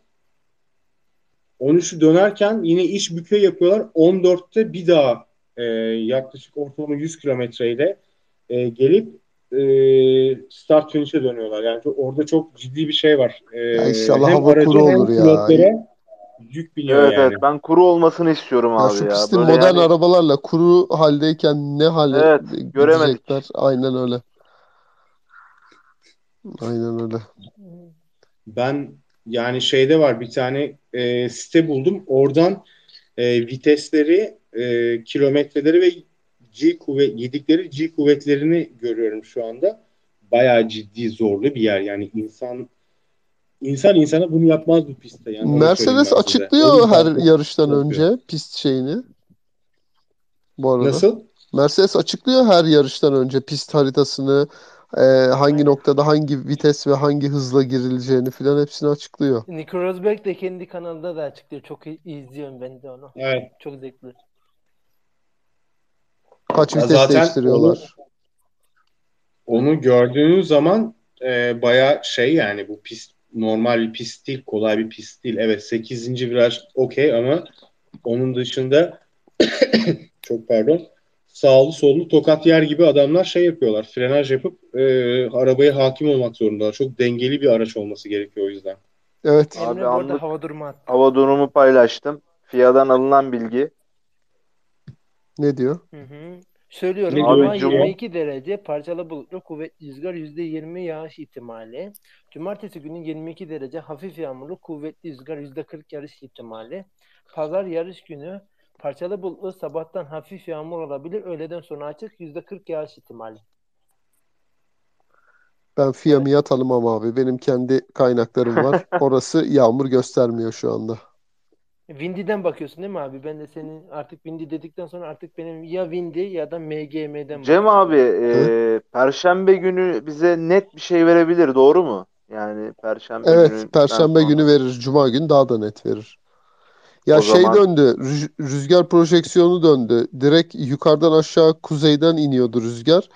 13'ü dönerken yine iç bükey yapıyorlar. 14'te bir daha e, yaklaşık ortalama 100 kilometreyle e, gelip e, start finish'e dönüyorlar. Yani orada çok ciddi bir şey var. E, Ya inşallah hava kuru olur ya. pilotlara yük biniyor Evet yani. evet ben kuru olmasını istiyorum Ya abi şu ya. Böyle modern yani arabalarla kuru haldeyken ne hale Evet, göremedik. gidecekler. Aynen öyle. Aynen öyle. Ben yani şeyde var bir tane e, site buldum. Oradan e, vitesleri, e, kilometreleri ve G kuvvet yedikleri G kuvvetlerini görüyorum şu anda. Bayağı ciddi zorlu bir yer. Yani insan insan insana bunu yapmaz bu pistte. Yani onu Mercedes açıklıyor her yarıştan korkuyorum. önce pist şeyini. Bu arada. Nasıl? Mercedes açıklıyor her yarıştan önce pist haritasını, e, hangi Aynen. noktada hangi vites ve hangi hızla girileceğini filan hepsini açıklıyor. Nico Rosberg de kendi kanalında da açıklıyor. Çok iyi izliyorum ben de onu. Evet. Çok zevkli. Kaç Ya vites zaten değiştiriyorlar. Onu gördüğünüz zaman e, baya şey yani bu pist normal bir pist değil, kolay bir pist değil. Evet 8. viraj okey ama onun dışında çok pardon sağlı sollu tokat yer gibi adamlar şey yapıyorlar. Frenaj yapıp e, arabaya hakim olmak zorundalar. Çok dengeli bir araç olması gerekiyor o yüzden. Evet. Abi anlık hava durumu attı. hava durumu paylaştım. FIA'dan alınan bilgi. Ne diyor? Hı hı. Söylüyorum. Cuma- 22 derece parçalı bulutlu kuvvetli rüzgar %20 yağış ihtimali. Cumartesi günü 22 derece hafif yağmurlu kuvvetli rüzgar %40 yağış ihtimali. Pazar yarış günü parçalı bulutlu sabahtan hafif yağmur olabilir. Öğleden sonra açık %40 yağış ihtimali. Ben FIA MIA tanımam abi. Benim kendi kaynaklarım var. Orası yağmur göstermiyor şu anda. Windy'den bakıyorsun değil mi abi? Ben de senin artık Windy dedikten sonra artık benim ya Windy ya da MGM'den Cem abi e, Perşembe günü bize net bir şey verebilir doğru mu? Yani Perşembe Evet, gününden Perşembe sonra. günü verir. Cuma günü daha da net verir. Ya O şey zaman- döndü. rüz- Rüzgar projeksiyonu döndü. Direkt yukarıdan aşağı kuzeyden iniyordu rüzgar.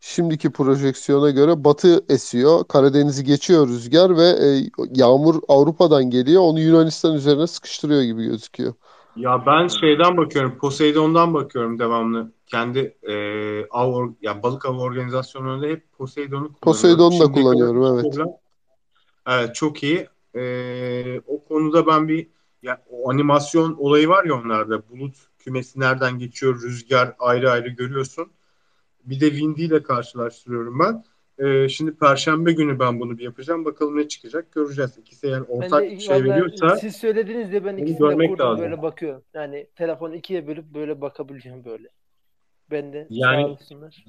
Şimdiki projeksiyona göre batı esiyor. Karadeniz'i geçiyor rüzgar ve e, yağmur Avrupa'dan geliyor. Onu Yunanistan üzerine sıkıştırıyor gibi gözüküyor. Ya ben şeyden bakıyorum, Poseidon'dan bakıyorum devamlı. Kendi e, av, ya balık avı organizasyonlarında hep Poseidon'u kullanıyorum. Poseidon'u da kadar kullanıyorum, evet. problem- Evet çok iyi. E, o konuda ben bir ya, o animasyon olayı var ya onlarda. Bulut kümesi nereden geçiyor, rüzgar ayrı ayrı görüyorsun. Bir de Windy ile karşılaştırıyorum ben. E, şimdi Perşembe günü ben bunu bir yapacağım. Bakalım ne çıkacak göreceğiz. İkisi eğer Ben ortak de şey veriyorsa siz söylediniz de ben ikisini de kurdum lazım. böyle bakıyorum. Yani telefonu ikiye bölüp böyle bakabileceğim böyle. Ben de Yani-.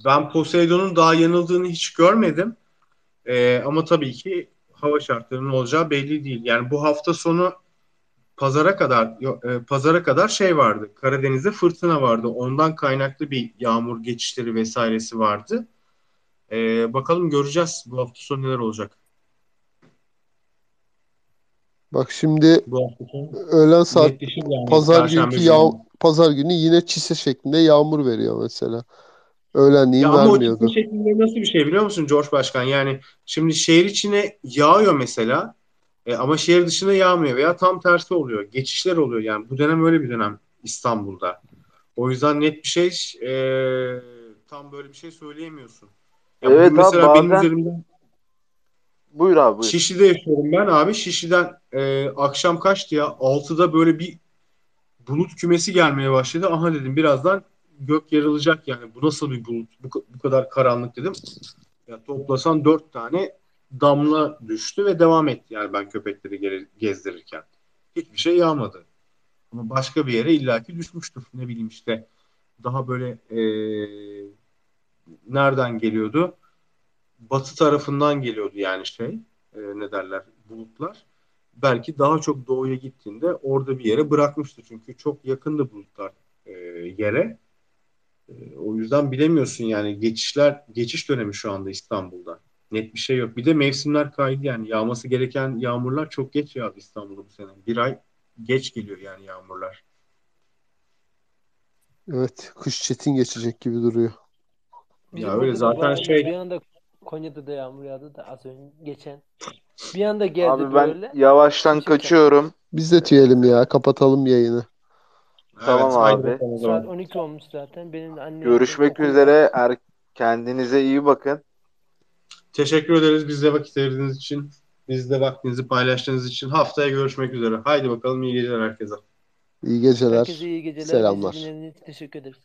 Ben Poseidon'un daha yanıldığını hiç görmedim. Ee, ama tabii ki hava şartlarının olacağı belli değil. Yani bu hafta sonu pazara kadar e, pazara kadar şey vardı. Karadeniz'de fırtına vardı. Ondan kaynaklı bir yağmur geçişleri vesairesi vardı. Ee, bakalım göreceğiz bu hafta sonu neler olacak. Bak şimdi Bu hafta sonu öğlen saat netleşir yani. pazar günkü yağ günü. pazar günü yine çise şeklinde yağmur veriyor mesela. Öğlenliğin Ya ama o vermiyordu. çizgi şeklinde nasıl bir şey biliyor musun George Başkan? Yani şimdi şehir içine yağıyor mesela e, ama şehir dışına yağmıyor veya tam tersi oluyor. Geçişler oluyor yani. Bu dönem öyle bir dönem İstanbul'da. O yüzden net bir şey e, tam böyle bir şey söyleyemiyorsun. Ya Evet abi, mesela benim bazen- üzerimden Buyur abi buyur. Şişli'de yaşıyorum ben abi. Şişli'den e, akşam kaçtı ya? 6'da böyle bir bulut kümesi gelmeye başladı. Aha dedim birazdan gök yarılacak yani. Bu nasıl bir bulut? Bu, bu kadar karanlık dedim. Ya toplasan 4 tane damla düştü ve devam etti yani ben köpekleri gezdirirken. Hiçbir şey yağmadı. Ama başka bir yere illaki düşmüştür. Ne bileyim işte daha böyle e, nereden geliyordu? Batı tarafından geliyordu yani şey e, ne derler bulutlar. Belki daha çok doğuya gittiğinde orada bir yere bırakmıştı. Çünkü çok yakındı bulutlar e, yere. E, o yüzden bilemiyorsun yani geçişler geçiş dönemi şu anda İstanbul'da. Net bir şey yok. Bir de mevsimler kaydı yani yağması gereken yağmurlar çok geç yağdı İstanbul'da bu sene. Bir ay geç geliyor yani yağmurlar. Evet, kış çetin geçecek gibi duruyor. Bizim Ya öyle zaten şey- bir anda Konya'da da yağmur yağdı da az önce geçen. Bir anda geldi Abi ben böyle. yavaştan Gerçekten. kaçıyorum. Biz de tüyelim ya, kapatalım yayını. Tamam haydi abi. Saat zaman. 12 olmuş zaten. Benim de annem Görüşmek üzere. Er kendinize iyi bakın. Teşekkür ederiz bize vakit ayırdığınız için. Bizle vaktinizi paylaştığınız için. Haftaya görüşmek üzere. Haydi bakalım iyi geceler herkese. İyi geceler. Herkese iyi geceler. Selamlar. Bizi dinlediğiniz için teşekkür ederiz.